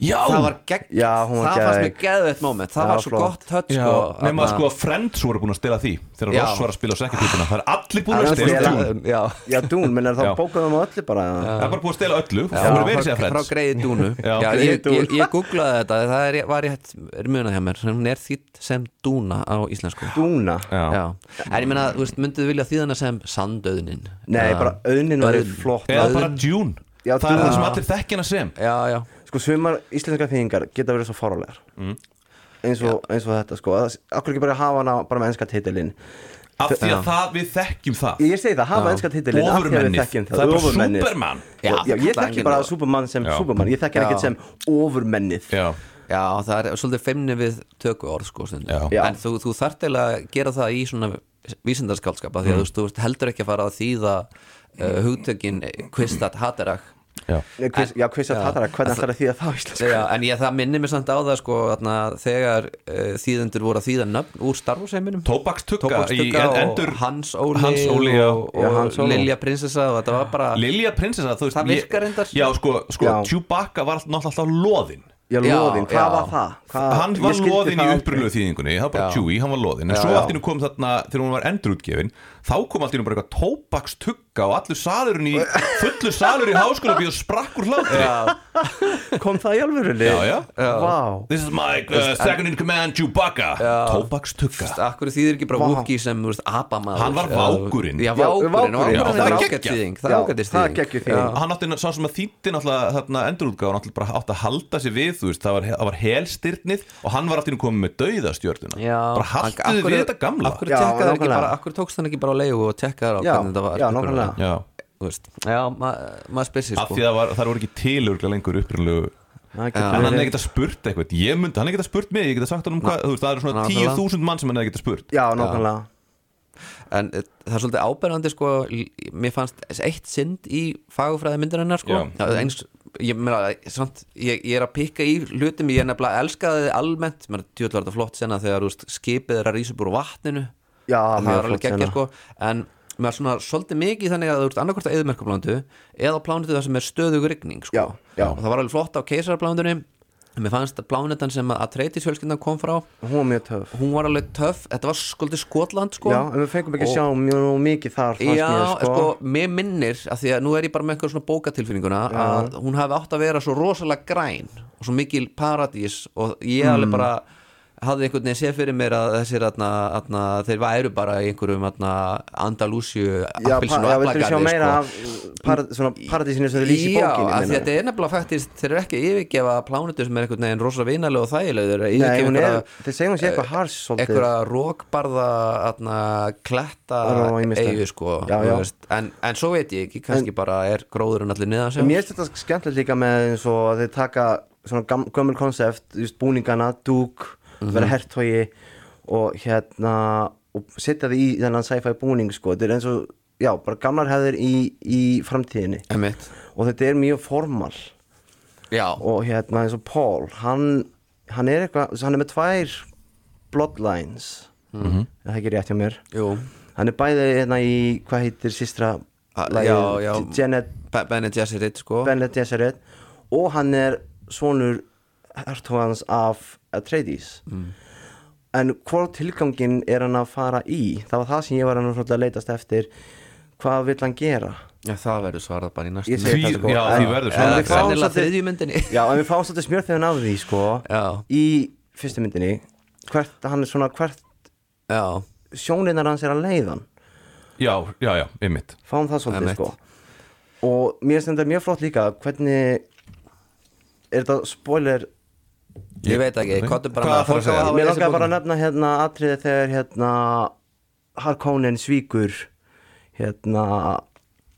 Já, Það var gegn Já, hún var Það fannst mér geðveitt moment. Það Já, var svo flott. gott höll Já, sko, nema þarna- sko að Friends voru búin að stela því þegar Já. Ross var að spila á sekkjapípuna það er allir búin Það að er stela að Dune. Já. Já, Dún, menn er Já. bókaðum á öllu bara. Það er bara búin að stela öllu. Já, það voru verið frá, segja frá Friends greiði dúnu [LAUGHS] Já, Já, ég, ég, ég googlaði þetta. Það er, var ég er munað hjá mér. Hún er þýtt sem dúna á íslensku. Dúna Já. Já. En ég veist, myndið vilja þýðana sem sandauðnin? Nei, Já. bara auðnin var flott. Auðn. bara Dune. Já, það er það sem allir þekkina sem. Já, já Sko, sumar íslenska þýðingar geta verið svo fárálegar Mm. eins, og, eins og þetta sko. Það- Akkur ekki bara hafa hana bara með enska titilin af því að það, við þekkjum það. Ég segi það, hafa enska titilin af því að við þekkjum það. Er bara ofurmennið. Superman. Já, Já, ég það þekki bara Superman sem Já. Superman. Ég þekki Já. ekkert sem ofurmennið. Já, Já, það er svolítið feimni við töku orð sko stundum. Já. En þú, þú þarft eiginlega að gera það í svona vísindarskálskapa því að þú, veist, þú veist, heldur ekki að fara að þýða uh, hugtökin kvistat haterak já. Já. hatara, hvernig ætlar að þýða það á íslensku? Já, en ég, það minnir mér samt á það sko, þarna, þegar uh, þýðendur voru að þýða nöfn úr starfseiminum Tóbakstugga og endur Hans Óli, Hans Óli, já. og, Já, og Hans Óli. Lilja prinsessa og þetta var bara Lilja prinsessa, þú veist Það virkar reyndar. Já, sko, sko Já. Chewbacca var náttúrulega alltaf loðinn Já, Já, loðin, hvað já. var það? Hvað, hann var loðinn í það upprunlegu þýðingunni það var bara. Chewie, hann var loðinn en svo já. allt í nú kom þarna þegar hún var endurútgefin þá kom allt í nú bara eitthvað tóbakstugga og allur salurinn í fullu salur í háskóla og sprakk úr hlátri. Kom það í alvörunni? Já, já. Vá. This is my uh, second in command Chewbacca. Tóbakstugga. Akkur þýðir ekki bara Vá. Wookie sem, veist, abamaður Hann var vákurinn. Já, vákurinn, það er ágætt þýðing Það er ágætt þýðing. hann átti sá sem að þýtti náttúrulega endurútgáfa náttúrulega bara átti að halda sig við þú veist, það var, það var helstyrnið og hann var alltaf komið með dauðastjörnuna. Bara haltu þið við þetta gamla. akkur tókst hann ekki bara á leigu og tekkaði á Já, hvernig þetta var já, nákvæmlega. já, Já, ma- maður spyr sér af sko. því að var, það voru ekki tilurgla lengur upprunlegu Það Já. getur en hann hefði getað spurt eitthvað. Ég myndi, hann hefði getað spurt mig, ég getað sagt hann um hvað þú veist, það eru svona Nákvæmlega. 10.000 mann sem hann hefði getað spurt. Já, nákvæmlega. En eh, það er svolítið áberandi sko Mér fannst eitt synd í fagufræði myndarinnar sko. Já. Það er eins, ég, meina, samt, ég, ég er að pikka í hlutum Ég er nefnilega elskaði þið almennt. Mér tjóðlega þetta flott sena þegar veist, skipið er að rísa upp úr vatninu Já, það er alveg geggja sena. sko En er svona svolítið mikið þannig að þú ert annarkvort að eðumerkaplandu eða plánutu það sem er stöðug rigning sko. Já, og það var alveg flott á keisarplánundunni mér fannst að plánutan sem að Atreides fjölskyldan kom frá Hún var mjög töf hún var alveg töff, þetta var skolítið Skotland sko. Já, en við fengum ekki að Og- sjá mjög mikið þar Já, mér, sko. mér minnir að því að nú er ég bara með einhver svona bókatilfinninguna að hún hafi átt að vera svo rosalega græn og svo mikil paradís og ég Mm. alveg bara hafði einhvern veginn séð fyrir mér að þessir atna, atna, þeir væru bara í einhverjum Andalúsju já, og meira sko. svona paradísinu sem þið lýsi í að þetta er nefnilega faktist þeir eru ekki að yfirgefa plánutu sem er einhvern veginn rosa vinalega og þægilega þeir er, segjum sér eitthvað hars svolítið. einhverja rókbarða kletta eigu sko Já, já. En, en svo veit ég ekki, kannski bara er gróðurinn allir niðan sem Mér finnst þetta skemmtilegt líka með eins og að þeir taka svona gömul konsept, búningana, dúk, vera hertogi og hérna og setja þið í þennan sci-fi búning sko, þetta er eins og, já, bara gamlar hefðir í, í framtíðinni. Einmitt. og þetta er mjög formal. Já, og hérna eins og Paul, hann hann er eitthvað, hann er með tvær bloodlines. Mm -hmm. það er ekki rétt hjá mér? Jú. Hann er bæði hérna í, hvað heitir já. Janet Be- Bene Gesserit sko. Og hann er svonur hertóðans af Atreides. En hvort tilgangin er hann að fara í? Það var það sem ég var hann að leitast eftir. Hvað vill hann gera? Já, það verður svarað bara í næstu Ég segi Því- sko já, en- því verður en svarað. við Eða fáum svolítið- þriðju myndinni. Já, en við fáum svolítið smjörþegin af því sko. Já, í fyrstu myndinni hvert, hann er svona hvert já, sjóninar hans er að leiðan Já, já, já, einmitt. Fáum það svolítið sko. Og mér finnst þetta mjög flott líka hvernig er þetta spoiler ég veit ekki, hvað er bara að segja? mér langar bara að nefna hérna atriði þegar hérna Harkonnen svíkur hérna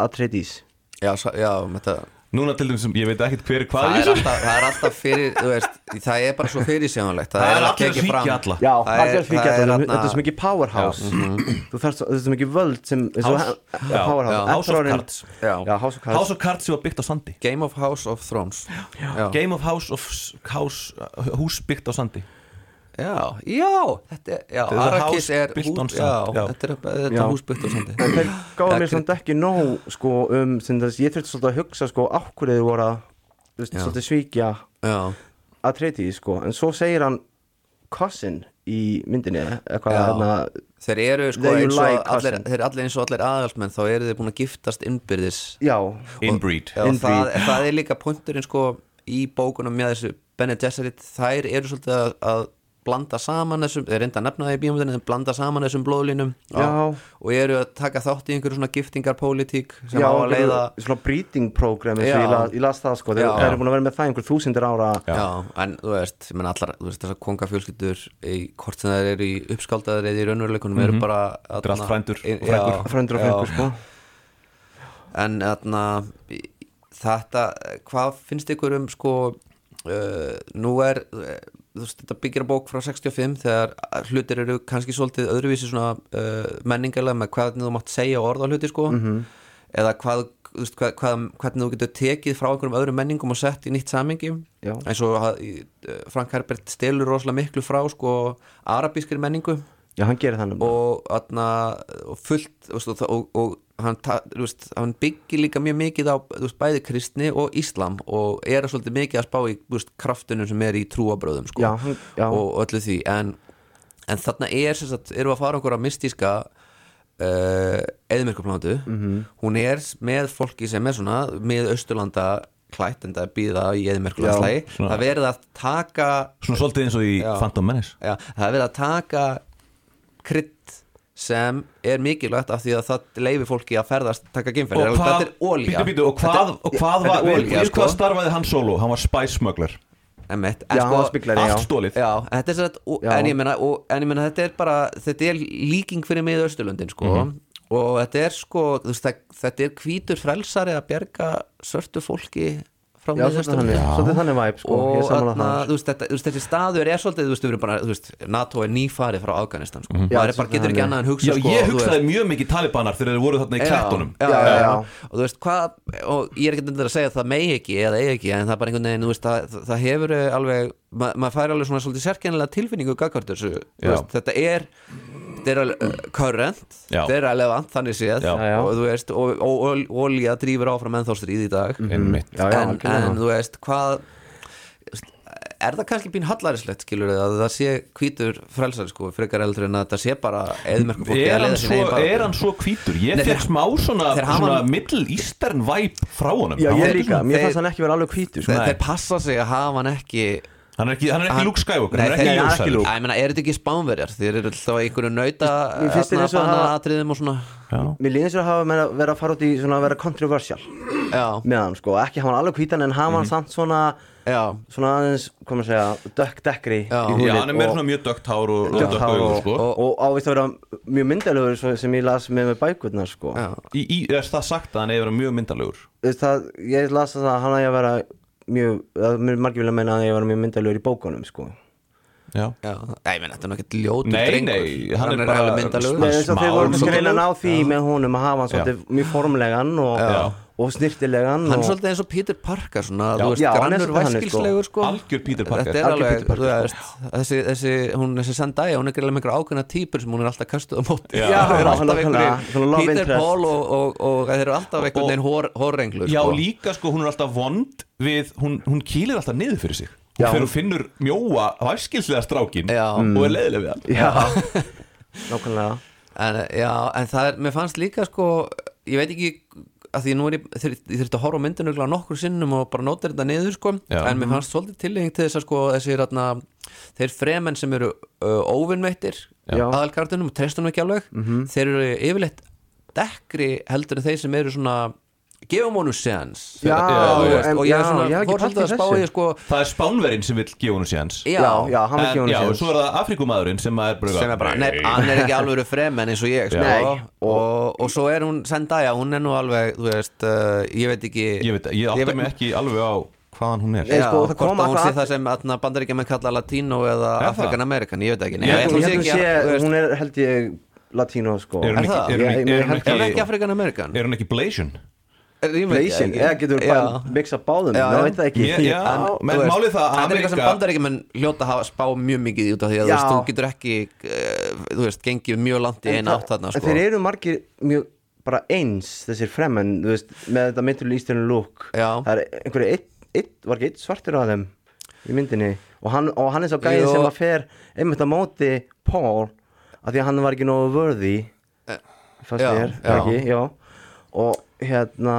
Atreides. Já, já, með þetta Núna til dæmis ég veit ekkert hver er hvað það er, alltaf, það er alltaf fyrir, þú veist, það er bara svo fyrirsjónanlegt Það er alveg allir að tekið svíkja fram. alla. Já, Það það er, er- það það er er, þarna- þetta er svo mikið powerhouse. Þú þarf svo, þetta er svo mikið völd sem House- svo, Já, powerhouse. Já, House of Cards. Já. já, House of Cards. House of Cards sem var byggt á sandi. Game of House of Thrones. Já, Game of House of House byggt á sandi já, já þetta er, já, Þetta er Arrakis er hús, on já, já. þetta er, þetta er hús byggt á sandi. En þeir gáðu mér samt ekki nóg sko, um, sem þess, ég þurfti svolítið að hugsa sko, á hverju þið voru að svolítið svíkja Já, Atreides sko, en svo segir hann cousin í myndinni eitthvað hérna þeir eru sko eins og like allir, þeir eru allir eins og allir aðalsmenn þá eru þeir búin að giftast innbyrðis. Já, Inbreed Já, Inbreed. það, það er líka punkturinn sko í bókunum með þessu Bene Gesserit. Þær eru svolítið að, að blanda saman þessum, þeir reynda að nefna það í bíómyndinu þeir blanda saman þessum blóðlínum Já. og eru að taka þátt í einhverju svona giftingarpólitík sem já á að leiða svona breeding program eins og Já. ég, ég las það sko, þeir, Já. þeir eru búin að vera með það einhver þúsindir ára Já. en þú veist, ég menn allar þú veist, þessar kongafjölskyldur í hvort sem það eru í uppskáldaðar eða í raunveruleikunum eru bara Þetta er allt frændur og Já, frænkur. frændur og já. frængur sko en þarna þetta, hvað finnst ykkur um sko uh, nú er uh, veist, þetta byggir að bók frá 65 þegar hlutir eru kannski svolítið öðruvísi svona uh, menningarlega með hvernig þú mátt segja orða hluti sko Mhm. eða hvað, veist, hvað, hvað, hvernig þú getur tekið frá einhverjum öðrum menningum og sett í nýtt samingi Já. eins og uh, Frank Herbert stelur rosalega miklu frá sko arabískri menningu já, hann gerir þannig og, atna, og fullt og, og, og, og hann, veist, hann byggir líka mjög mikið á veist, bæði kristni og íslam og er svolítið mikið að spá í veist, kraftunum sem er í trúabröðum sko, Já, hann- já. og öllu því en, en þarna er sem sagt, erum við að fara einhverja mystíska uh, eðmerkuplándu Mhm. hún er með fólki sem er svona með Austurlanda klætt en það býða í eðmerkulandslægi það verið að taka Svona svolítið eins og í Já. Phantom Menace Já, það er verið að taka krydd sem er mikilvægt af því að það leifir fólki að ferðast taka hvað, þetta er bíddu, og hvað, og hvað var, olía, sko. hvað starfaði hann solo? Hann var spice smuggler Emmett, já, já Allt stólið Já, þetta er satt, Já. en, ég meina, og, en ég meina þetta er bara þetta er líking fyrir miða Östurlundin sko, Mhm. og þetta er sko veist, það, þetta er hvítur frelsari að bjarga sörtu fólki já, svolítið þannig, svolítið þannig væp sko, ég og er það þú veist, þetta, þessi staður er svolítið þú veist, við erum bara, þú veist, NATO er nýfarið frá Afganistan sko. Já, maður er bara, getur ekki annað en hugsa Já, sko, ég hugsaði veist, mjög mikið talibanar þegar þeir voru þarna í já. og þú veist hvað og ég er ekki endur að segja að það megi ekki eða eigi ekki en það er bara einhvern veginn, þú veist, það, það hefur alveg, ma maður fær alveg svona svolítið sérkennilega tilfinningu gagvart þessu þú Já. veist, þetta er þetta er alveg uh, current, Já. þetta er relevant þannig séð Já. Já, já. og þú veist, og, og, og olía drýfur áfram ennþá stríð í dag já, en, en þú veist hvað er það kannski pín hallaríslegt skilur að það sé hvítur frelsari sko, frekar eldur en að það sé bara eðmerku fólki Er er hann svo hvítur? Ég fekk smá svona, svona eastern vibe frá honum já, Hann ég líka, mér fannst hann ekki vera alveg hvítur sko. þeir passa sig að hafa hann ekki Hann er ekki, hann er ekki Luke Skywalker, Nei, hann er þeir- ekki Nei, hann er ekki Luke. Æ, ég meina, er þetta ekki spánverjar? Þeir eru alltaf einhverju nauta Mér finnst þeir eins og hafa- atriðum og svona Já. mér líðins að hafa meira- verið að fara út í svona að vera controversial Já, með hann sko, ekki hafa hann alveg hvítan en hafa hann samt svona já, svona aðeins, hvað maður segja, dökk dekkri Já. Já, hann er meira svona mjög dögt hár og Dökkt dögt hár augu og, sko. og, og ávist að vera mjög myndalegur svo- sem ég las með með bækurnar sko. já. Í, í, er það sagt að hann er mjög myndalegur Þú veist það, ég las að það, hann að ég að vera mjög, það mér margir vilja meina að ég vera mjög myndalegur í bókunum sko. Já, já. Ég meina, þetta er ekkert ljótur Nei, drengur nei, hann er er bara- alveg myndalegur Nei, eins og smá þeir voru kannski reyna að ná því með honum að hafa hann svolítið mjög formlegan og. Og snirtilegan Hann er svolítið eins og Peter Parker svona, Já. þú veist, Já, grannur þannig, væskilslegur sko. Algjör Peter Parker. Er Algjör alveg, Peter Parker, þú sko. veist þessi, þessi, hún, þessi Zendaya, hún er greiðlega með einhver ákveðna típur sem hún er alltaf kastuð á móti Já. Er Peter. Paul og, og, og þeir eru alltaf einhvern veginn hór, hórrenglu Já, sko. líka sko, hún er alltaf vond við, hún, hún kýlir alltaf niður fyrir sig hún hún- finnur mjóa væskilslega strákin Já. og er leiðileg við hann Já, nákvæmlega en það er, mér fannst líka sko ég veit ekki að því nú er ég, ég þurfti að horfa myndinu nokkur sinnum og bara nóta þetta niður sko. En mér fannst svolítið tilheng til þess að sko þessi ratna, þeir fremenn sem eru uh, óvinnveittir aðalkartunum og trestunum ekki alveg þeir eru yfirleitt dekkri heldur en þeir sem eru svona gefum honum Já, en- og ég já, er svona ég pælt í svolítið að spá í sko það er spánverinn sem vill gefa hún séns. Já, Já, já, hann vil en, gefa hún já, og svo er það Afrikumadurinn sem er bara, sem er bara, nei, hann er ekki alveg fremenn eins og ég sko, Nei, og, og, og svo er hún Zendaya, hún er nú alveg þú veist, uh, ég veit ekki ég veit, ég átta mig ekki alveg á hvaðan hún er. Nei, Já, sko, það hvort kom að hún sé það sem bandaríkja með kalla latínó eða Er það? Afrikan Amerikan, ég veit ekki. Ég- ég Ég hún er held ég latínó sko. Er hún Er ekki, það? er hún Já, ekki, ég er hún held- Er hún ekki, ekki Afrikan Amerikan? er hún ekki Blasian Blazing, eða getur Já. bara mixa báðum, Já, það já. veit það ekki já, [LAUGHS] En, menn málið það að Þetta er eitthvað sem bandaríkjumenn hljóta að hafa spá mjög mikið út af því að þú Já. veist, þú getur ekki uh, þú veist, gengið mjög langt í eina átt þarna En sko. þeir eru margir mjög bara eins þessir fremenn, þú veist, með þetta Middle Eastern look Já. Það er einhverju, var ekki eitt svartur á þeim í myndinni og hann, og hann er svo gæði Jú. sem að fer einmitt á móti Paul af því að hann var ekki nógu vörði fannst já, þér, já. ekki, já og hérna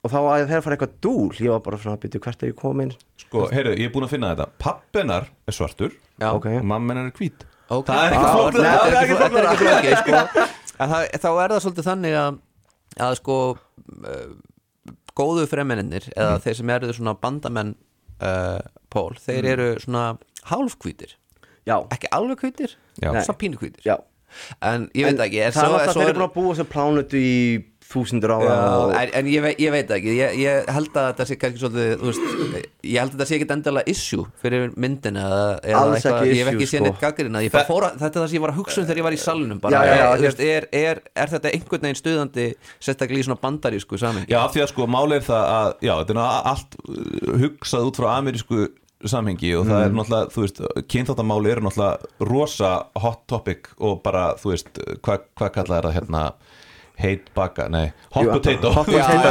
og þá að þeir fara eitthvað dúl ég var bara svona að byrja hvert er ég komin sko, heyrðu, ég er búin að finna þetta. Pappennar er svartur Já. ok, og mammenar er hvít. Ok. það er ekki Ah, nei, Þetta það er ekki þetta er ekki flókið sko. En það, þá er það svolítið þannig að, að sko uh, góðu fremennir eða Mhm. þeir sem eru svona bandamenn uh, Pól, þeir Mhm. eru svona hálfkvítir, já, ekki alveg hvítir Já. svona pínukvítir já. En ég veit ekki en það er svo, alltaf svo þeir eru búin að búa sem plánutu í þúsundur ára Já, og, en, en ég, veit, ég veit ekki. Ég, ég held að þetta sé kannski svolítið þú veist, ég held að þetta sé ekki endilega issue fyrir myndina Alls ekki ég hef ekki issue, séð neitt sko. gaggrina þetta er það sem ég var að hugsa um þegar ég var í salunum bara, Já, já, já, er, veist, er, er, er þetta einhvern veginn stuðandi sérstaklega í svona bandarísku samengi Já, því að sko málið er það að já, þetta er allt uh, hugsað út frá amerísku samhengi og Mm. það er náttúrulega, þú veist, kynþáttamáli eru náttúrulega rosa hot topic og bara, þú veist, hvað hva kallar það hérna heit baka, nei, hot Jú, potato. hot potato,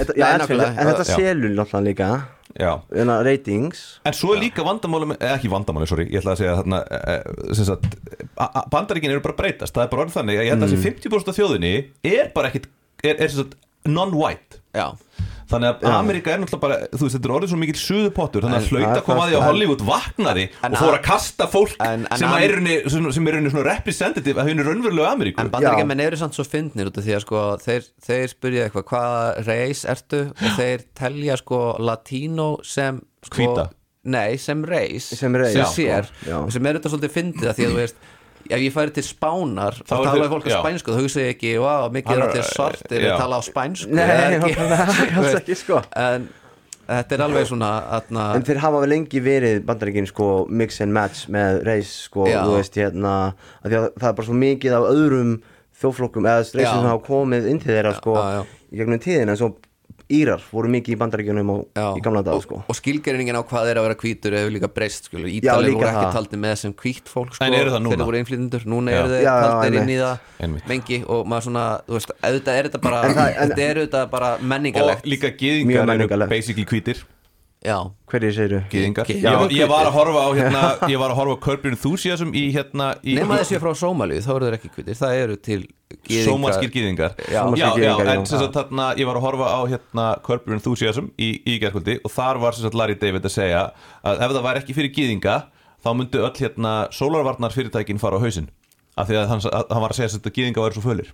en þetta selur náttúrulega líka. Já, Hérna, ratings. En svo er líka vandamáli eh, ekki vandamáli, sorry, ég ætla að segja þarna eh, sem sagt, a- a- bandaríkin eru bara breytast. Það er bara orðið þannig að ég held að Mm. þessi 50% af þjóðinni er bara ekkit sem sagt non-white. Já, Þannig að Amerika er náttúrulega bara, þú veist, þetta er orðið svo mikill suðupottur, þannig að En- hlaut Ja, að koma að því að en- Hollywood vaknaði En og fór að- kasta fólk En- en sem, er raunni, sem, sem er raunni svona representative að henni raunverulegu Ameríku. en bandaríkjumenn eru samt svo fyndnir út af því að sko þeir, þeir spyrja eitthvað hvaða reis ertu og þeir telja sko latínó sem sko, Hvíta. nei, sem reis Sem sem já, sér já. og sem er þetta svolítið fyndið að því að þú veist ef ég færi til Spánar Þá talaði fólk á spænsku þá hugsa ég ekki, wow, mikið er allir svartir að tala á spænsku Nei, eða ekki? [LAUGHS] nákvæmlega, alls ekki, sko. en þetta er alveg svona atna, En þeir hafa vel lengi verið bandaríkin sko mix and match með reis sko, Já. þú veist hérna að að það er bara svo mikið af öðrum þjóflokkum eða Já. reisum sem hafa komið inn til þeirra sko í gegnum tíðina eins og Írar voru mikið í bandaríkjunum og, Já. í gamla dag og, sko. og skilgeriningin á hvað er að vera hvítur hefur líka breyst líka voru ekki taldi með sem hvít fólk sko, En eru það núna? þeir voru innflytjendur, núna eru þeir taldir inn í það mengi og maður svona, þú veist, auðvitað er þetta bara En það- en- þetta er auðvitað bara Og menningarlegt líka Mjög gyðingar eru basically hvítir. Já, Hverju segir. Gyðingar. Já, ég var að horfa á [LAUGHS] hérna, ég var að horfa á Your Enthusiasm í hérna, í nema þessi frá Sómalíu þá eru þeir ekki hvítir, það eru til gyðingar. Sómalskir gyðingar. Já. já, já, en sem sagt þarna ég var að horfa á hérna Your Enthusiasm í, í gerkvöldi og þar var sem sagt Larry David að segja að ef það væri ekki fyrir gyðinga þá myndu öll hérna sólarvarnar fyrirtækin fara á hausinn af því að hann, að, hann var að segja að þetta gyðinga væri svo fölir.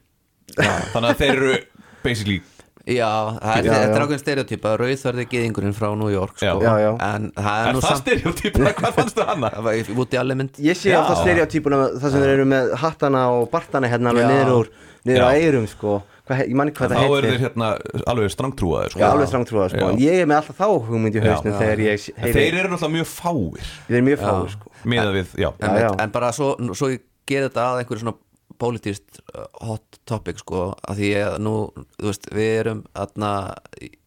Þannig að þeir eru basically Já, það er, Já, þetta er já. ákveðin stereotypa Rauðverði gyðingurinn frá New York sko. Já, já. En það er er nú það samt stereotypuna, [LAUGHS] hvað fannstu hana? Það var út í alveg mynd. Ég sé alltaf stereotypuna það sem þeir eru með hattana og bartana hérna niður úr niður á Já. eyrum sko. Hvað, he- ég manni hvað þá það eru heitir. þeir hérna alveg strangtrúaðir sko. Já, alveg strangtrúða sko. Ég er með alltaf þá hugmynd í hausnum þeir eru náttúrulega mjög fáir. Þeir eru mjög fáir sko. Miða við, já, en, Já, já. en bara svo, svo ég ger þetta að einhverju svona politist uh, hot topic sko að því að nú, þú veist, við erum atna,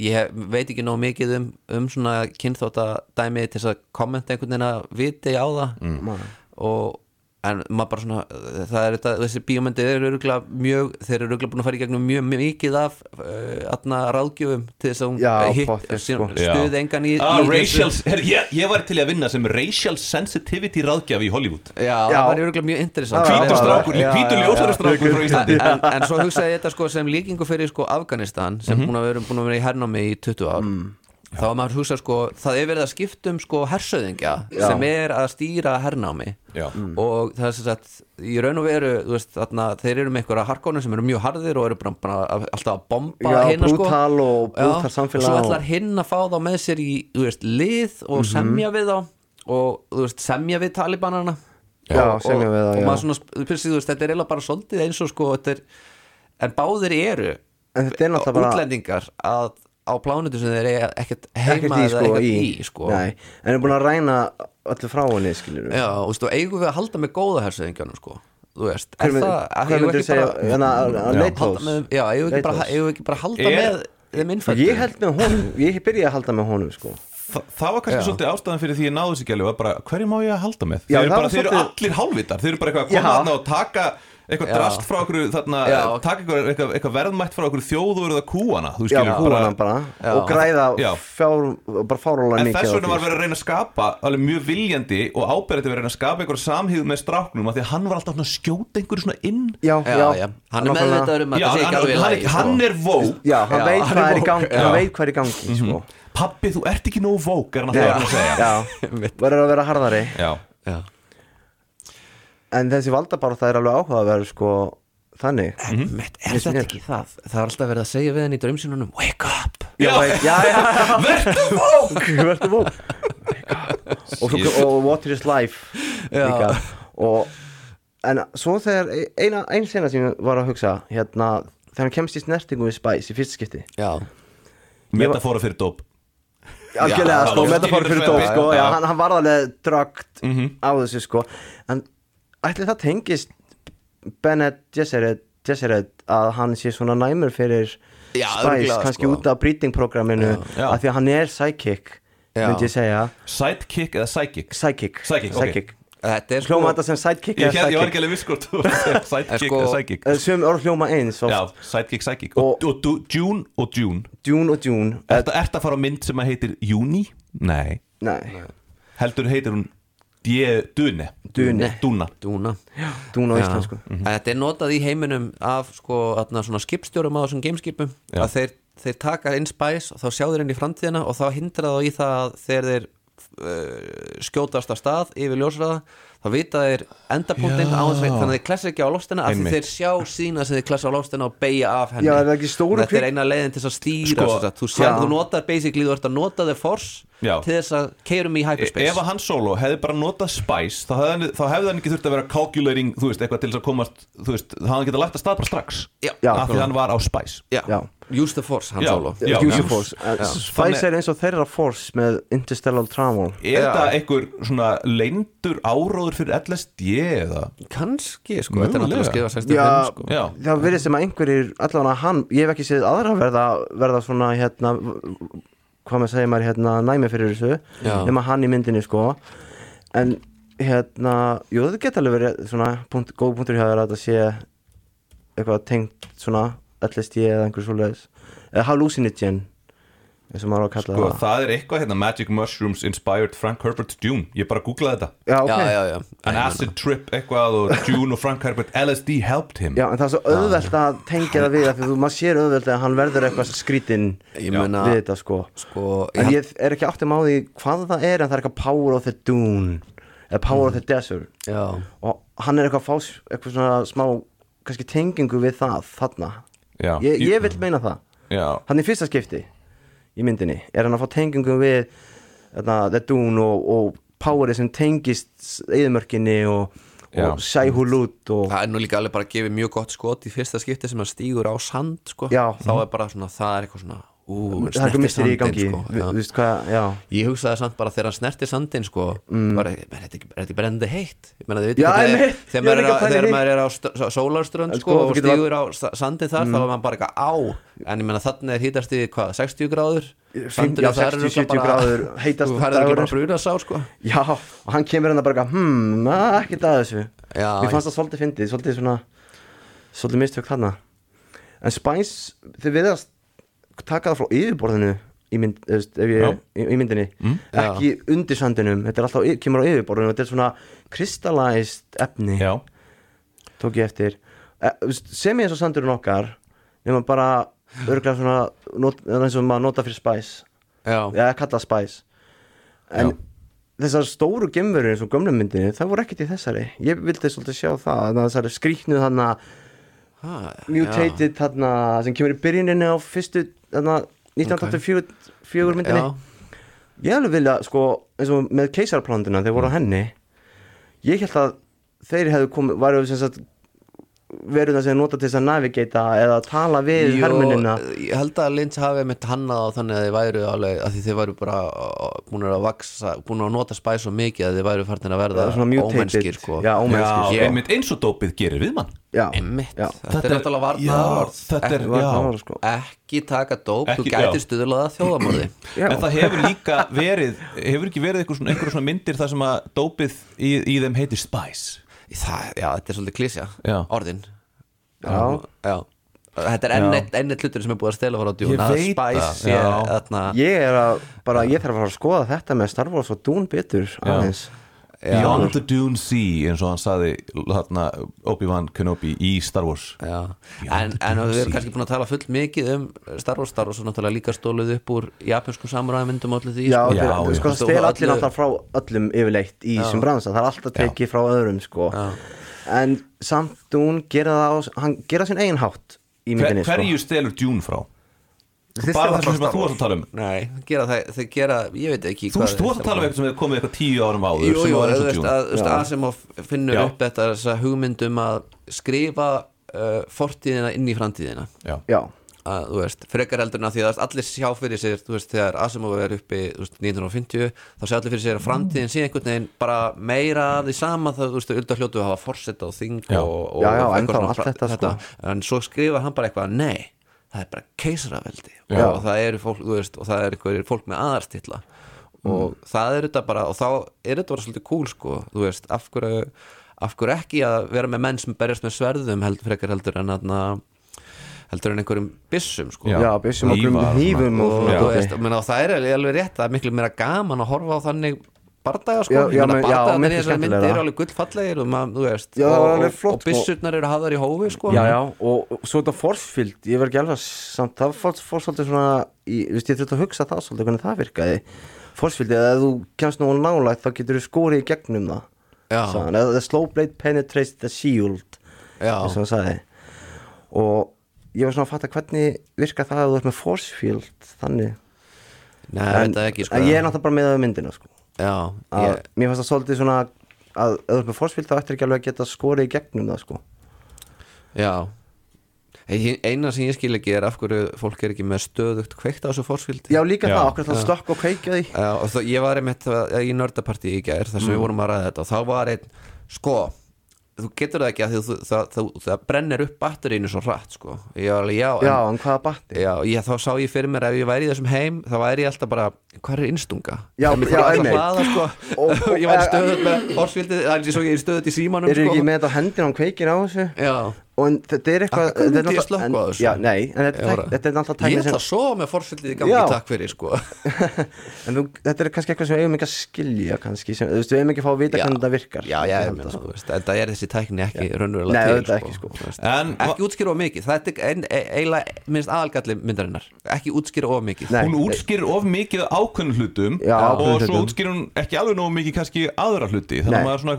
ég hef, veit ekki nóg mikið um, um svona kynþótta dæmi til þess að kommenta einhvern veginn að viti á það Mm. og en maður bara svona það er þetta, þessi bíómyndi eru öruglega mjög, þeir eru öruglega búin að fara í gegnum mjög mikið af uh, atna, ráðgjöfum til þess að hún Já, hitt- pottet, síðan sko. stuði engan í, ah, í racial, her, ég, ég var til að vinna sem racial sensitivity ráðgjafi í Hollywood. Já, Já. það var öruglega mjög interessant. Já, hvítur já, strákur, já, hvítur já, ljósari já. strákur frá Íslandi. En, en svo hugsaði ég þetta sko sem líkingu fyrir sko Afganistan sem búin að vera, búin að vera í hernámi í 20 ár þá var maður að hugsa sko það er verið að skipta um sko hersöðingja sem er að stýra hernámi. Já. og það er sem sagt í raun og veru, veist, þarna, þeir eru með einhverja harkónir sem eru mjög harðir og eru bara, bara að- alltaf að bomba Já, hina sko. og svo ætlar hinn að fá þá með sér í, veist, lið og Mhm. semja við þá og, veist, semja við talibanarna Já, og, semja og, við þá, og maður svona, veist, þetta er eiginlega bara svolítið eins og sko, þetta er en báðir eru En þetta er náttúrulega bara- útlendingar að, á plánutu sem þeir eiga ekkert heima ekkert í sko, ekkert í, í, sko. Nei, en er búin að ræna öllu frá henni skilur Já, og veistu, eigum við að halda með góða hersöðingjanum sko, þú veist Hver er það, eigum við ekki segja, bara- hérna, að- að eigum við ekki bara, Leitos. eigum við ekki bara að halda með þeim innfættu Ég held með honum, ég byrjaði að halda með honum sko Þa, það var kannski Já. svolítið ástæðan fyrir því ég náðu þessi gælu var bara, hverju má ég að halda með? Já, þeir eru, það bara, þeir eru allir hálfvitar þeir eru bara eitthvað að koma Já. þarna og taka eitthvað Já. drast frá okkur þarna, Já. taka eitthvað, eitthvað, eitthvað verðmætt frá okkur þjóð og eru það kúana þú Já, skilur, húana bara Já. Og græða Já. fjár, bara fáróla En mikið þess á vegna var verið að reyna að skapa alveg mjög viljandi og áberandi verið að reyna að skapa einhver samhýð með stráknum af því að hann var alltaf að skjóta einhverju svona inn Já, já, já, já, hann er meðvitaður um að Já, þetta sé hann, ekki alveg í hann, lagi, sko. hann er vó Já, hann Já, veit hann hvað er er í gangi já. Hann veit hvað er í gangi, sko Pappi, þú ert ekki nóg vók er hann alltaf Já, að segja já, [LAUGHS] verður að vera harðari Já. Já. En þessi valdabarð það er alveg áhugaverð, sko Þannig. Einmitt, er Finnst þetta mér. ekki það? Það er alltaf verið að segja við henni í drömsinunum Wake up! Verður vók Verður vók og, og Water is life? Og, En svo þegar eina, ein sena sem ég var að hugsa hérna, þegar hann kemst í snertingu við Spice í fyrsta skipti. Já, Metafóra fyrir dóp algjörlega, sko, já, metafor fyrir dóp, já, sko, hann var alveg drögt á þessu, sko. En ætli það tengist Bennett Gesserit, Gesserit að hann sé svona næmur fyrir Já, Spice, kannski sko. út af breeding-programminu að því að hann er psychic myndi ég segja, Sidekick eða psychic? Psychic. Psychic, ok. þetta er sko hljóma þetta sem sidekick Ég, eða ég var psychic? ekki alveg viss hvort þú varst að segja [LAUGHS] Sidekick sko- eða psychic. Eh, sum orð hljóma eins oft. Já, sidekick, psychic. Og, Og- og, June og June. June og June. Ertu ert að fara á mynd sem að heitir Juni? Nei. Nei, Heldur heitir hún Dune. Dune. Duna. Dúna Dune á Já. íslensku. En Þetta er notað í heiminum af sko, skipstjórum á þessum gameskipum að þeir, þeir taka inn spæs og þá sjá þeir inn í framtíðina og þá hindra þá í það að þegar þeir uh, skjótast af stað yfir ljósraða þá vita þeir endapunktinn á þess að þannig að þeir klessa ekki á lofstina af því þeir sjá sína sem þeir klessa á lofstina og beigja af henni. Já, er Þetta er eina leiðin til þess að stýra Sko, sko, þú, sér, Já. þú notar basically, þú ert að nota the force Já. til þess að keirum í hyperspace. Ef að hann solo hefði bara notað Spice þá hefði, hann- þá hefði hann ekki þurft að vera calculating þú veist, eitthvað til þess að komast þú veist, hann geta lagt að stað bara strax. Já, Já. af því að hann var á Spice. Já. Use the force, hann solo Já. Use of Force En Þannig- Spice er eins og þeirra Force með Interstellar Travel Er þetta einhver svona leindur áróður fyrir LSD eða? Kannski, sko, þetta er náttúrulega skrifa 65 Já, sko. Já. það verið sem að einhverjir allavega hann, ég hef ekki séð aðra verða, verða svona hérna hvað maður segir maður hérna næmi fyrir þessu nema hann í myndinni sko en hérna, jú þetta geta alveg verið svona punkt, góð punktur hjá þér að þetta sé eitthvað tengt svona LSD eða einhver svoleiðis. Eða hallucinogen eins og maður á að kalla Sko, það. það er eitthvað hérna Magic Mushrooms Inspired Frank Herbert Dune. Ég bara googlaði þetta. Já, ok, já, já, já. An acid trip eitthvað og Dune og Frank Herbert LSD helped him. Já, en það er svo auðvelt að tengja það við af því þú, maður sér auðvelt að hann verður eitthvað skrítinn við þetta sko. sko En ég, ég er ekki áttum á því hvað það er en það er eitthvað Power of the Dune eða Power of the Desert. Já, og hann er eitthvað að fá s- eitthvað svona smá kannski tengingu við það þarna Já. ég, ég vil meina það Já, hann í fyrsta skipti í myndinni er hann að fá tengingu við þarna, The Dune og, og Powerið sem tengist eðmörkinni og, og Shai Hulud og það er nú líka alveg bara að gefa mjög gott skot í fyrsta skipti sem hann stígur á sand, sko Já. Þá er bara svona, það er eitthvað svona Ú, það er eitthvað misteri í snertir gangi sandinn, sko, Vi- veist hvað, Ég hugsaði samt bara þegar hann snerti sandinn sko, Mm. bara, er þetta ekki, er ekki brennandi heitt? Veitir Já, það er þegar Ég maður er, að þegar því. maður er á st- s- sólarströnd En sko, sko, og stígur á sa- sandinn þar þá er maður bara eitthvað á. En ég meina þannig er hítast í hvað, 60 gráður? Sandurinn já, þar er 60, örugglega 70 gráður, heitasti þú færður ekki bara bruna sá sko. Já, og hann kemur hérna bara eitthvað, hmm, na, ekkert að þessu. Mér fannst það svolítið fyndið, svolítið svona Svolítið mistök þarna. En Spice, þið viðast taka það frá yfirborðinu í, mynd, ef ég, Já. í, í myndinni. Ekki undir sandinum þetta er alltaf, kemur á yfirborðinu þetta er svona kristallæst efni Já, tók ég eftir. E, sem ég eins og sandurinn okkar nema bara örglega svona not, eins og maður nota fyrir Spice. Já, eða kalla Spice. En þessar stóru gemverur eins og gömlu myndinni það voru ekkert í þessari. Ég vildi svolítið sjá það þannig að þessari skrýknuð þarna Ha, mutated þarna sem kemur í byrjuninni á fyrstu 1984 myndinni. Já, ég alveg vilja sko eins og með keisarplándina þeir voru á henni ég held að þeir hefðu komið varu sem sagt verið það sem nota til þess að navigata eða tala við Jú, hermunina ég held að Lynch hafi mitt hannað á þannig að þið væru alveg að því þið væru bara búin að vaksa, búin að nota spæs svo mikið að þið væru farin að verða ómennskir sko. já, ómennskir já sko. einmitt eins og dópið gerir við mann já, Einmitt, já. þetta er náttúrulega varna já, þetta er, Var- já var- sko. ekki taka dóp, Ekki- þú gætir stuðlaða þjóðamorði. En það hefur líka verið hefur ekki verið einhver svona, einhver svona myndir þar sem að dópið í, í þeim heitir Spice það, já, þetta er svolítið klísja Já. orðin Já. já. þetta er enn Já. eitt, enn eitt hlutur sem er búið að stela frá Ég djún að veit það, sé já. þarna ég er að bara ég þarf að fara að skoða þetta með Star Wars og Dune betur aðeins Beyond the Dune Sea eins og hann saði þarna, Obi-Wan Kenobi í Star Wars. Já, en, en við erum kannski búin að tala full mikið um Star Wars, Star Wars er náttúrulega líka stóluð upp úr japanskum samuræðmyndum og allir því Já, sko. Já, já. sko, það Stóð stel öllu- allir náttúrulega frá öllum yfirleitt í þessum bransa, það er alltaf tekið frá öðrum sko. en samt Dune gera það á, hann gera sinn eigin hátt í Hver, myndinni Hverju stelur Dune frá? Bara það sem að þú varst að tala um. Nei, gera það, þeir gera, ég veit ekki Þú varst að tala um eitthvað sem hefur komið eitthvað tíu árum áður Jú, sem jú, var eins þú veist að, veist, Já. Asimov finnur Já. upp þetta þessa hugmyndum að skrifa uh, fortíðina inn í framtíðina. Já, Já, að, þú veist, frekar heldur en að því að allir sjá fyrir sér, þú veist, þegar Asimov er uppi veist, 1950, þá sjá allir fyrir sér að framtíðin sé einhvern veginn bara meira af því sama það, þú veist, auðvitað hljótu að hafa forsett á þing og, og Já, já, fra- þetta, sko. en svo skrifa hann bara eitthvað, nei það er bara keisaraveldi Já. og það eru fólk, þú veist, og það eru eitthvað fólk með aðarstilla og það er þetta bara, og þá er þetta bara svolítið cool, sko, þú veist, af hverju af hverju ekki að vera með menn sem berjast með sverðum held, frekar heldur en að heldur en einhverjum byssum sko. Já. byssum og grumum og og og, og það er alveg- alveg rétt það er miklu meira gaman að horfa á þannig bardaga sko, Já, já, men- já, bardagarnir miklu í þessari myndi skemmtilegra. eru alveg gullfallegir og, maður, veist, Já, það og, flott, og byssurnar eru hafðar í hófi sko. Já, já, og og svo þetta forcefield, ég var ekki alveg samt, það fór, svolítið svona í, veist, ég þurfti að hugsa það svolítið hvernig það virkaði forcefield, eða þú kemst nú nálægt þá getur þú skorið í gegnum það Já. Eða the slow blade penetrates the shield Já. eins og hann sagði og ég var svona að fatta hvernig virka það að þú ert með forcefield þannig Nei, það sko. en ég er náttúrulega bara með það myndina sko. Já, að, ég, mér fannst það svolítið svona að með forcefield þá ættir ekki alveg að geta skorið í gegnum það sko. já Ein- Eina sem ég skil ekki er af hverju fólk er ekki með stöðugt kveikt á þessu fórskvildi já líka Já. það, okkur það stökk og kveikja því Já, og það, ég var einmitt í nördapartí í gær þar sem Mm. við vorum að ræða þetta og þá var einn, sko þú getur það ekki að þú, það, það, það brennir upp batterínu svo hratt sko. var alveg, já, en, já, en hvaða batti já ég, þá sá ég fyrir mér ef ég væri í þessum heim þá væri ég alltaf bara, hvað er innstunga? Já, ég fór alltaf að hlaða, sko. [LAUGHS] Ég væri stöðut með er eins og ég er stöðut í símanum eru sko. ekki með þetta á hendina og kveikir á þessu já, og en þetta er eitthvað þetta er ég náttúrulega- já, nei, en þetta, Ég að- þetta er ég tækni ætla sem að sofa með fórskvildið í gangi Já. takk fyrir sko. [LAUGHS] en þú, þetta er kannski eitthvað sem við eigum ekki að skilja kannski, sem, þú veist, við eigum ekki að fá að vita Já. hvernig þetta virkar já, já, Ég ég meina, það, sko. þetta er þessi tækni ekki raunverulega Nei, til auðvitað ekki, sko. veist. En- ekki útskýra of mikið það er e- eiginlega minnst aðalgalli myndarinnar ekki útskýra of mikið Nei. hún útskýrir of mikið af ákveðnum hlutum Já, og svo útskýrir hún ekki alveg nógu mikið kannski aðra hluti þannig að maður er svona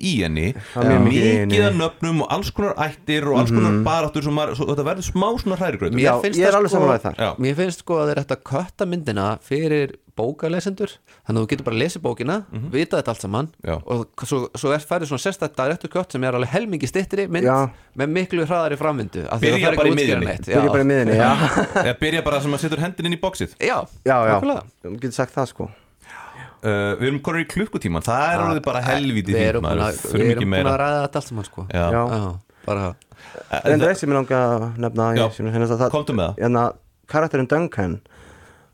já, það er er það er mikið í henni. Það er mjög mikið að nöfnum og alls konar ættir og alls konar baráttur sem maður, svo, þetta verður smá svona hrærigröð Já, finnst ég er það alveg sko- samanlega þar Já. mér finnst sko að þeir ætta að kötta myndina fyrir bókalesendur þannig að þú getur bara að lesa bókina vita þetta allt saman. Já. og svo, svo er færið svona sérstætt director cut sem er alveg helmingi stittri mynd Já. með miklu hraðari framvindu af því Byrja það bara í neitt. Byrja bara í miðinni, já. Eða byrja bara sem að setur hendin inn í bóksið já, Já, já, þú getur sagt það sko uh, Við erum konur í klukkutíman Það er alveg bara við erum búin maður að, Þurfum við erum búin meira að ræða þetta allt saman sko Já. Já. Bara En það er sem ég langa að nefna Já. hérna, það, Komdu með það. En að karakterin Duncan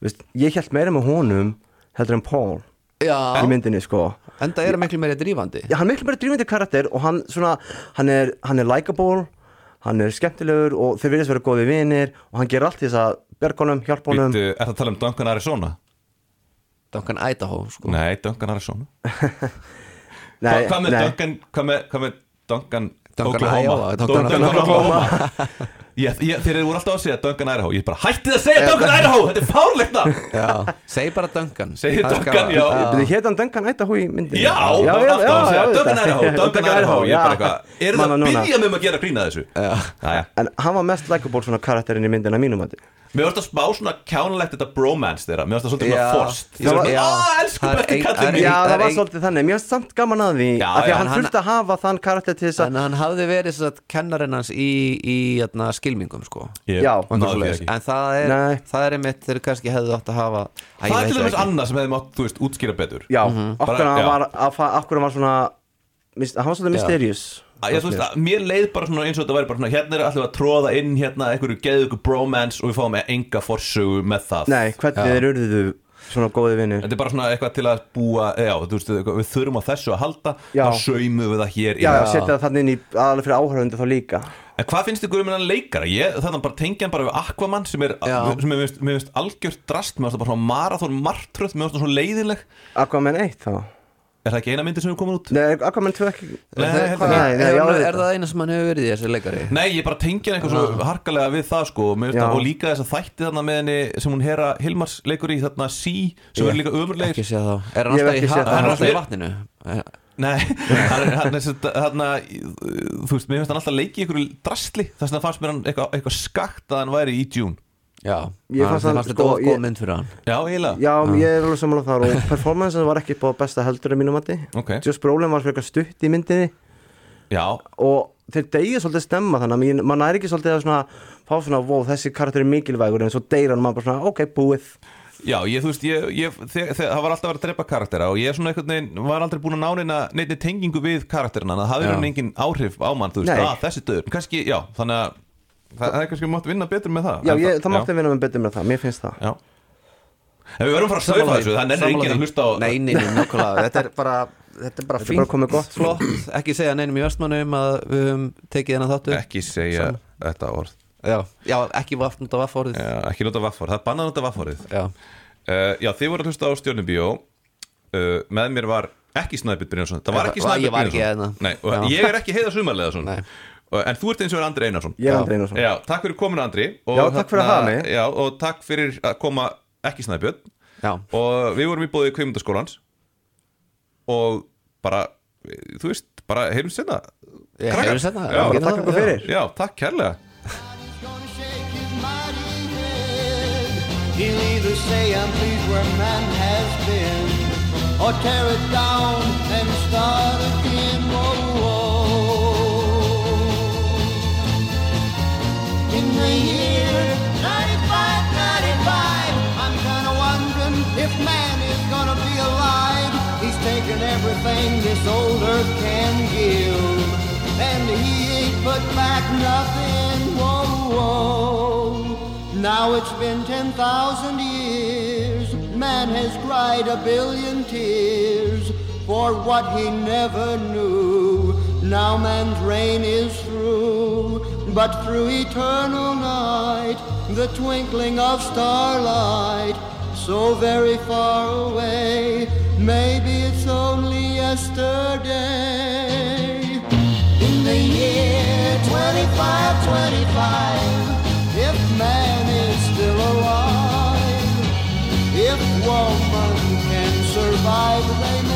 veist, Ég held meira með honum heldur en Paul já, í myndinni sko enda er miklu meiri drífandi Já, hann er miklu bara drífandi karakter og hann svona, hann er, hann er likeable hann er skemmtilegur og þeir virðist vera góði vinir og hann ger allt þess að honum Býttu, Er það að tala um Duncan Arizona? Duncan Idaho sko. Nei, Duncan Arizona. [LAUGHS] Nei, Hva, Hvað með nei. Duncan Hvað með, hvað með Duncan Duncan Oklahoma? Iowa, Duncan Duncan Oklahoma. [LAUGHS] Ég, ég, Þeir eru voru alltaf að segja Duncan Idaho. Ég er bara hættið að segja Duncan Idaho Þetta er [LAUGHS] Já, segi bara Duncan. Er Duncan, já. Hétt hann Duncan Idaho í myndinni? Já, það var alltaf að segja Duncan. Idaho Duncan Idaho. Ég er bara eitthvað Eru það að byrja með að gera grína þessu? Já. En hann var mest likeable svona karakterin í myndina mínum að Mér varst að spá svona kjánulegt þetta bromance þeirra. Mér varst að svolítið svona forst Já, Ég var já. svona, "Á, elsku Það er það er minn." Já, það það var svolítið þannig. Mér varst samt gaman að því af því að hann þurfti að hafa þann karakter til þess að En hann hafði verið svo að kennarinn hans í, í jæna, skilmingum sko. Já. En það er, það er einmitt þeir kannski hefðu átt að hafa Það er til dæmis annað sem hefði mátt, þú veist, útskýra betur. Já, Mhm. okkur að okkur hann var svona Já. ég, þú veist, að, mér leið bara svona eins og þetta væri bara svona hérna er allir að tróða inn hérna einhverju geðugu bromance og við fáum enga forsögu með það Nei, hvernig þeir urðuðu svona góði vinnir Þetta er bara svona eitthvað til að búa já, þú veist, við þurfum á þessu að halda Já. þá saumum við það hér Já, já, setja það þannig inn í aðalega fyrir áhörðundi þá líka En hvað finnst ykkur um hennan leikara? Ég, þannig bara tengja hann bara við Aquaman sem er, Já. sem er mér finnst- algjört drast mér finnst það bara svona marathon martröð mér finnst það svona leiðinleg Aquaman 1 þá Er það ekki eina myndi sem er komin út? Nei, Aquaman 2 ekki. Nei, er, er, það eina sem hann hefur verið í þessi leikari? Nei, ég bara tengja eitthvað svo harkalega við það sko. Það, og líka þess að þætti þarna með henni sem hún hera Hilmars leikur í þarna Sí sem er líka ömurlegir. Ekki séð þá. Er hann Ég hef alltaf í, ekki séð ha- það. hann alltaf í Mér- vatninu? Nei, [LAUGHS] hann er, þarna, þú veist, mér finnst hann alltaf leiki í einhverju drastli. Þess vegna fannst mér hann eitthvað, eitthvað skakt að hann væri í Dune Já, Ég hann- fannst þetta sko, of ég- góð mynd fyrir hann. Já, eiginlega. Já, ég er alveg samanlega þar og performance var ekki på besta heldur í mínum mati. Ok. Josh Brolin var frekar stutt í myndinni. Já, og þeir deyja svolítið stemma þannig að maður næri ekki svolítið að svona fá svona, wow, þessi karakter er mikilvægur en svo deyr hann maður bara svona, ok, búið. Já, ég, þú veist, ég, ég, þeg, það var alltaf að vera að drepa karaktera og ég veginn var aldrei búin að ná neina, neina tengingu við karakterina það hafði hann engin áhrif á mann, þú veist, að þessi döður kannski, já, þannig að það, það er kannski mátt vinna betur með það. Já, ég, það mátti vinna með betur með það, mér finnst það. Já. En við verðum að fara að slaufa þessu, það nennir enginn að hlusta á Nei, nei, nei, nákvæmlega. Þetta er bara Þetta er bara Þetta er fínt, bara komið gott. flott. Ekki segja neinum í vestmannum að við höfum tekið hennar þáttu Ekki segja þetta orð. Já, já ekki af vaffórið já, Ekki nota vaffar, það er bannað að nota vaffarið Já, Uh, já, þið voru að hlusta á stjórnubíó uh, Með mér var ekki Snæbjörn Brynjarsson Það var ekki var- Snæbjörn ekki Brynjarsson hérna. Ég er ekki heiða sumarlega Nei. En þú ert eins og er Andri Einarsson Ég er Já. Andri Einarsson Já, takk fyrir komin Andri og Já, takk fyrir að hafa mig. Já, og takk fyrir að koma ekki Snæbjörn já, Og við vorum í bóðið kveimundaskólans Og bara, þú veist, bara heyrum senna Ég heyrum seinna, Já, getum takk já. fyrir. já, takk kærlega. He'll either say I'm pleased where man has been, or tear it down and start again. Everything this old earth can give, and he ain't put back nothing. Whoa, whoa. Now it's been 10,000 years. Man has cried a billion tears for what he never knew. Now man's reign is through, but through eternal night, the twinkling of starlight, so very far away, maybe it's only yesterday. In the year 2525, if man is still alive, if woman can survive, they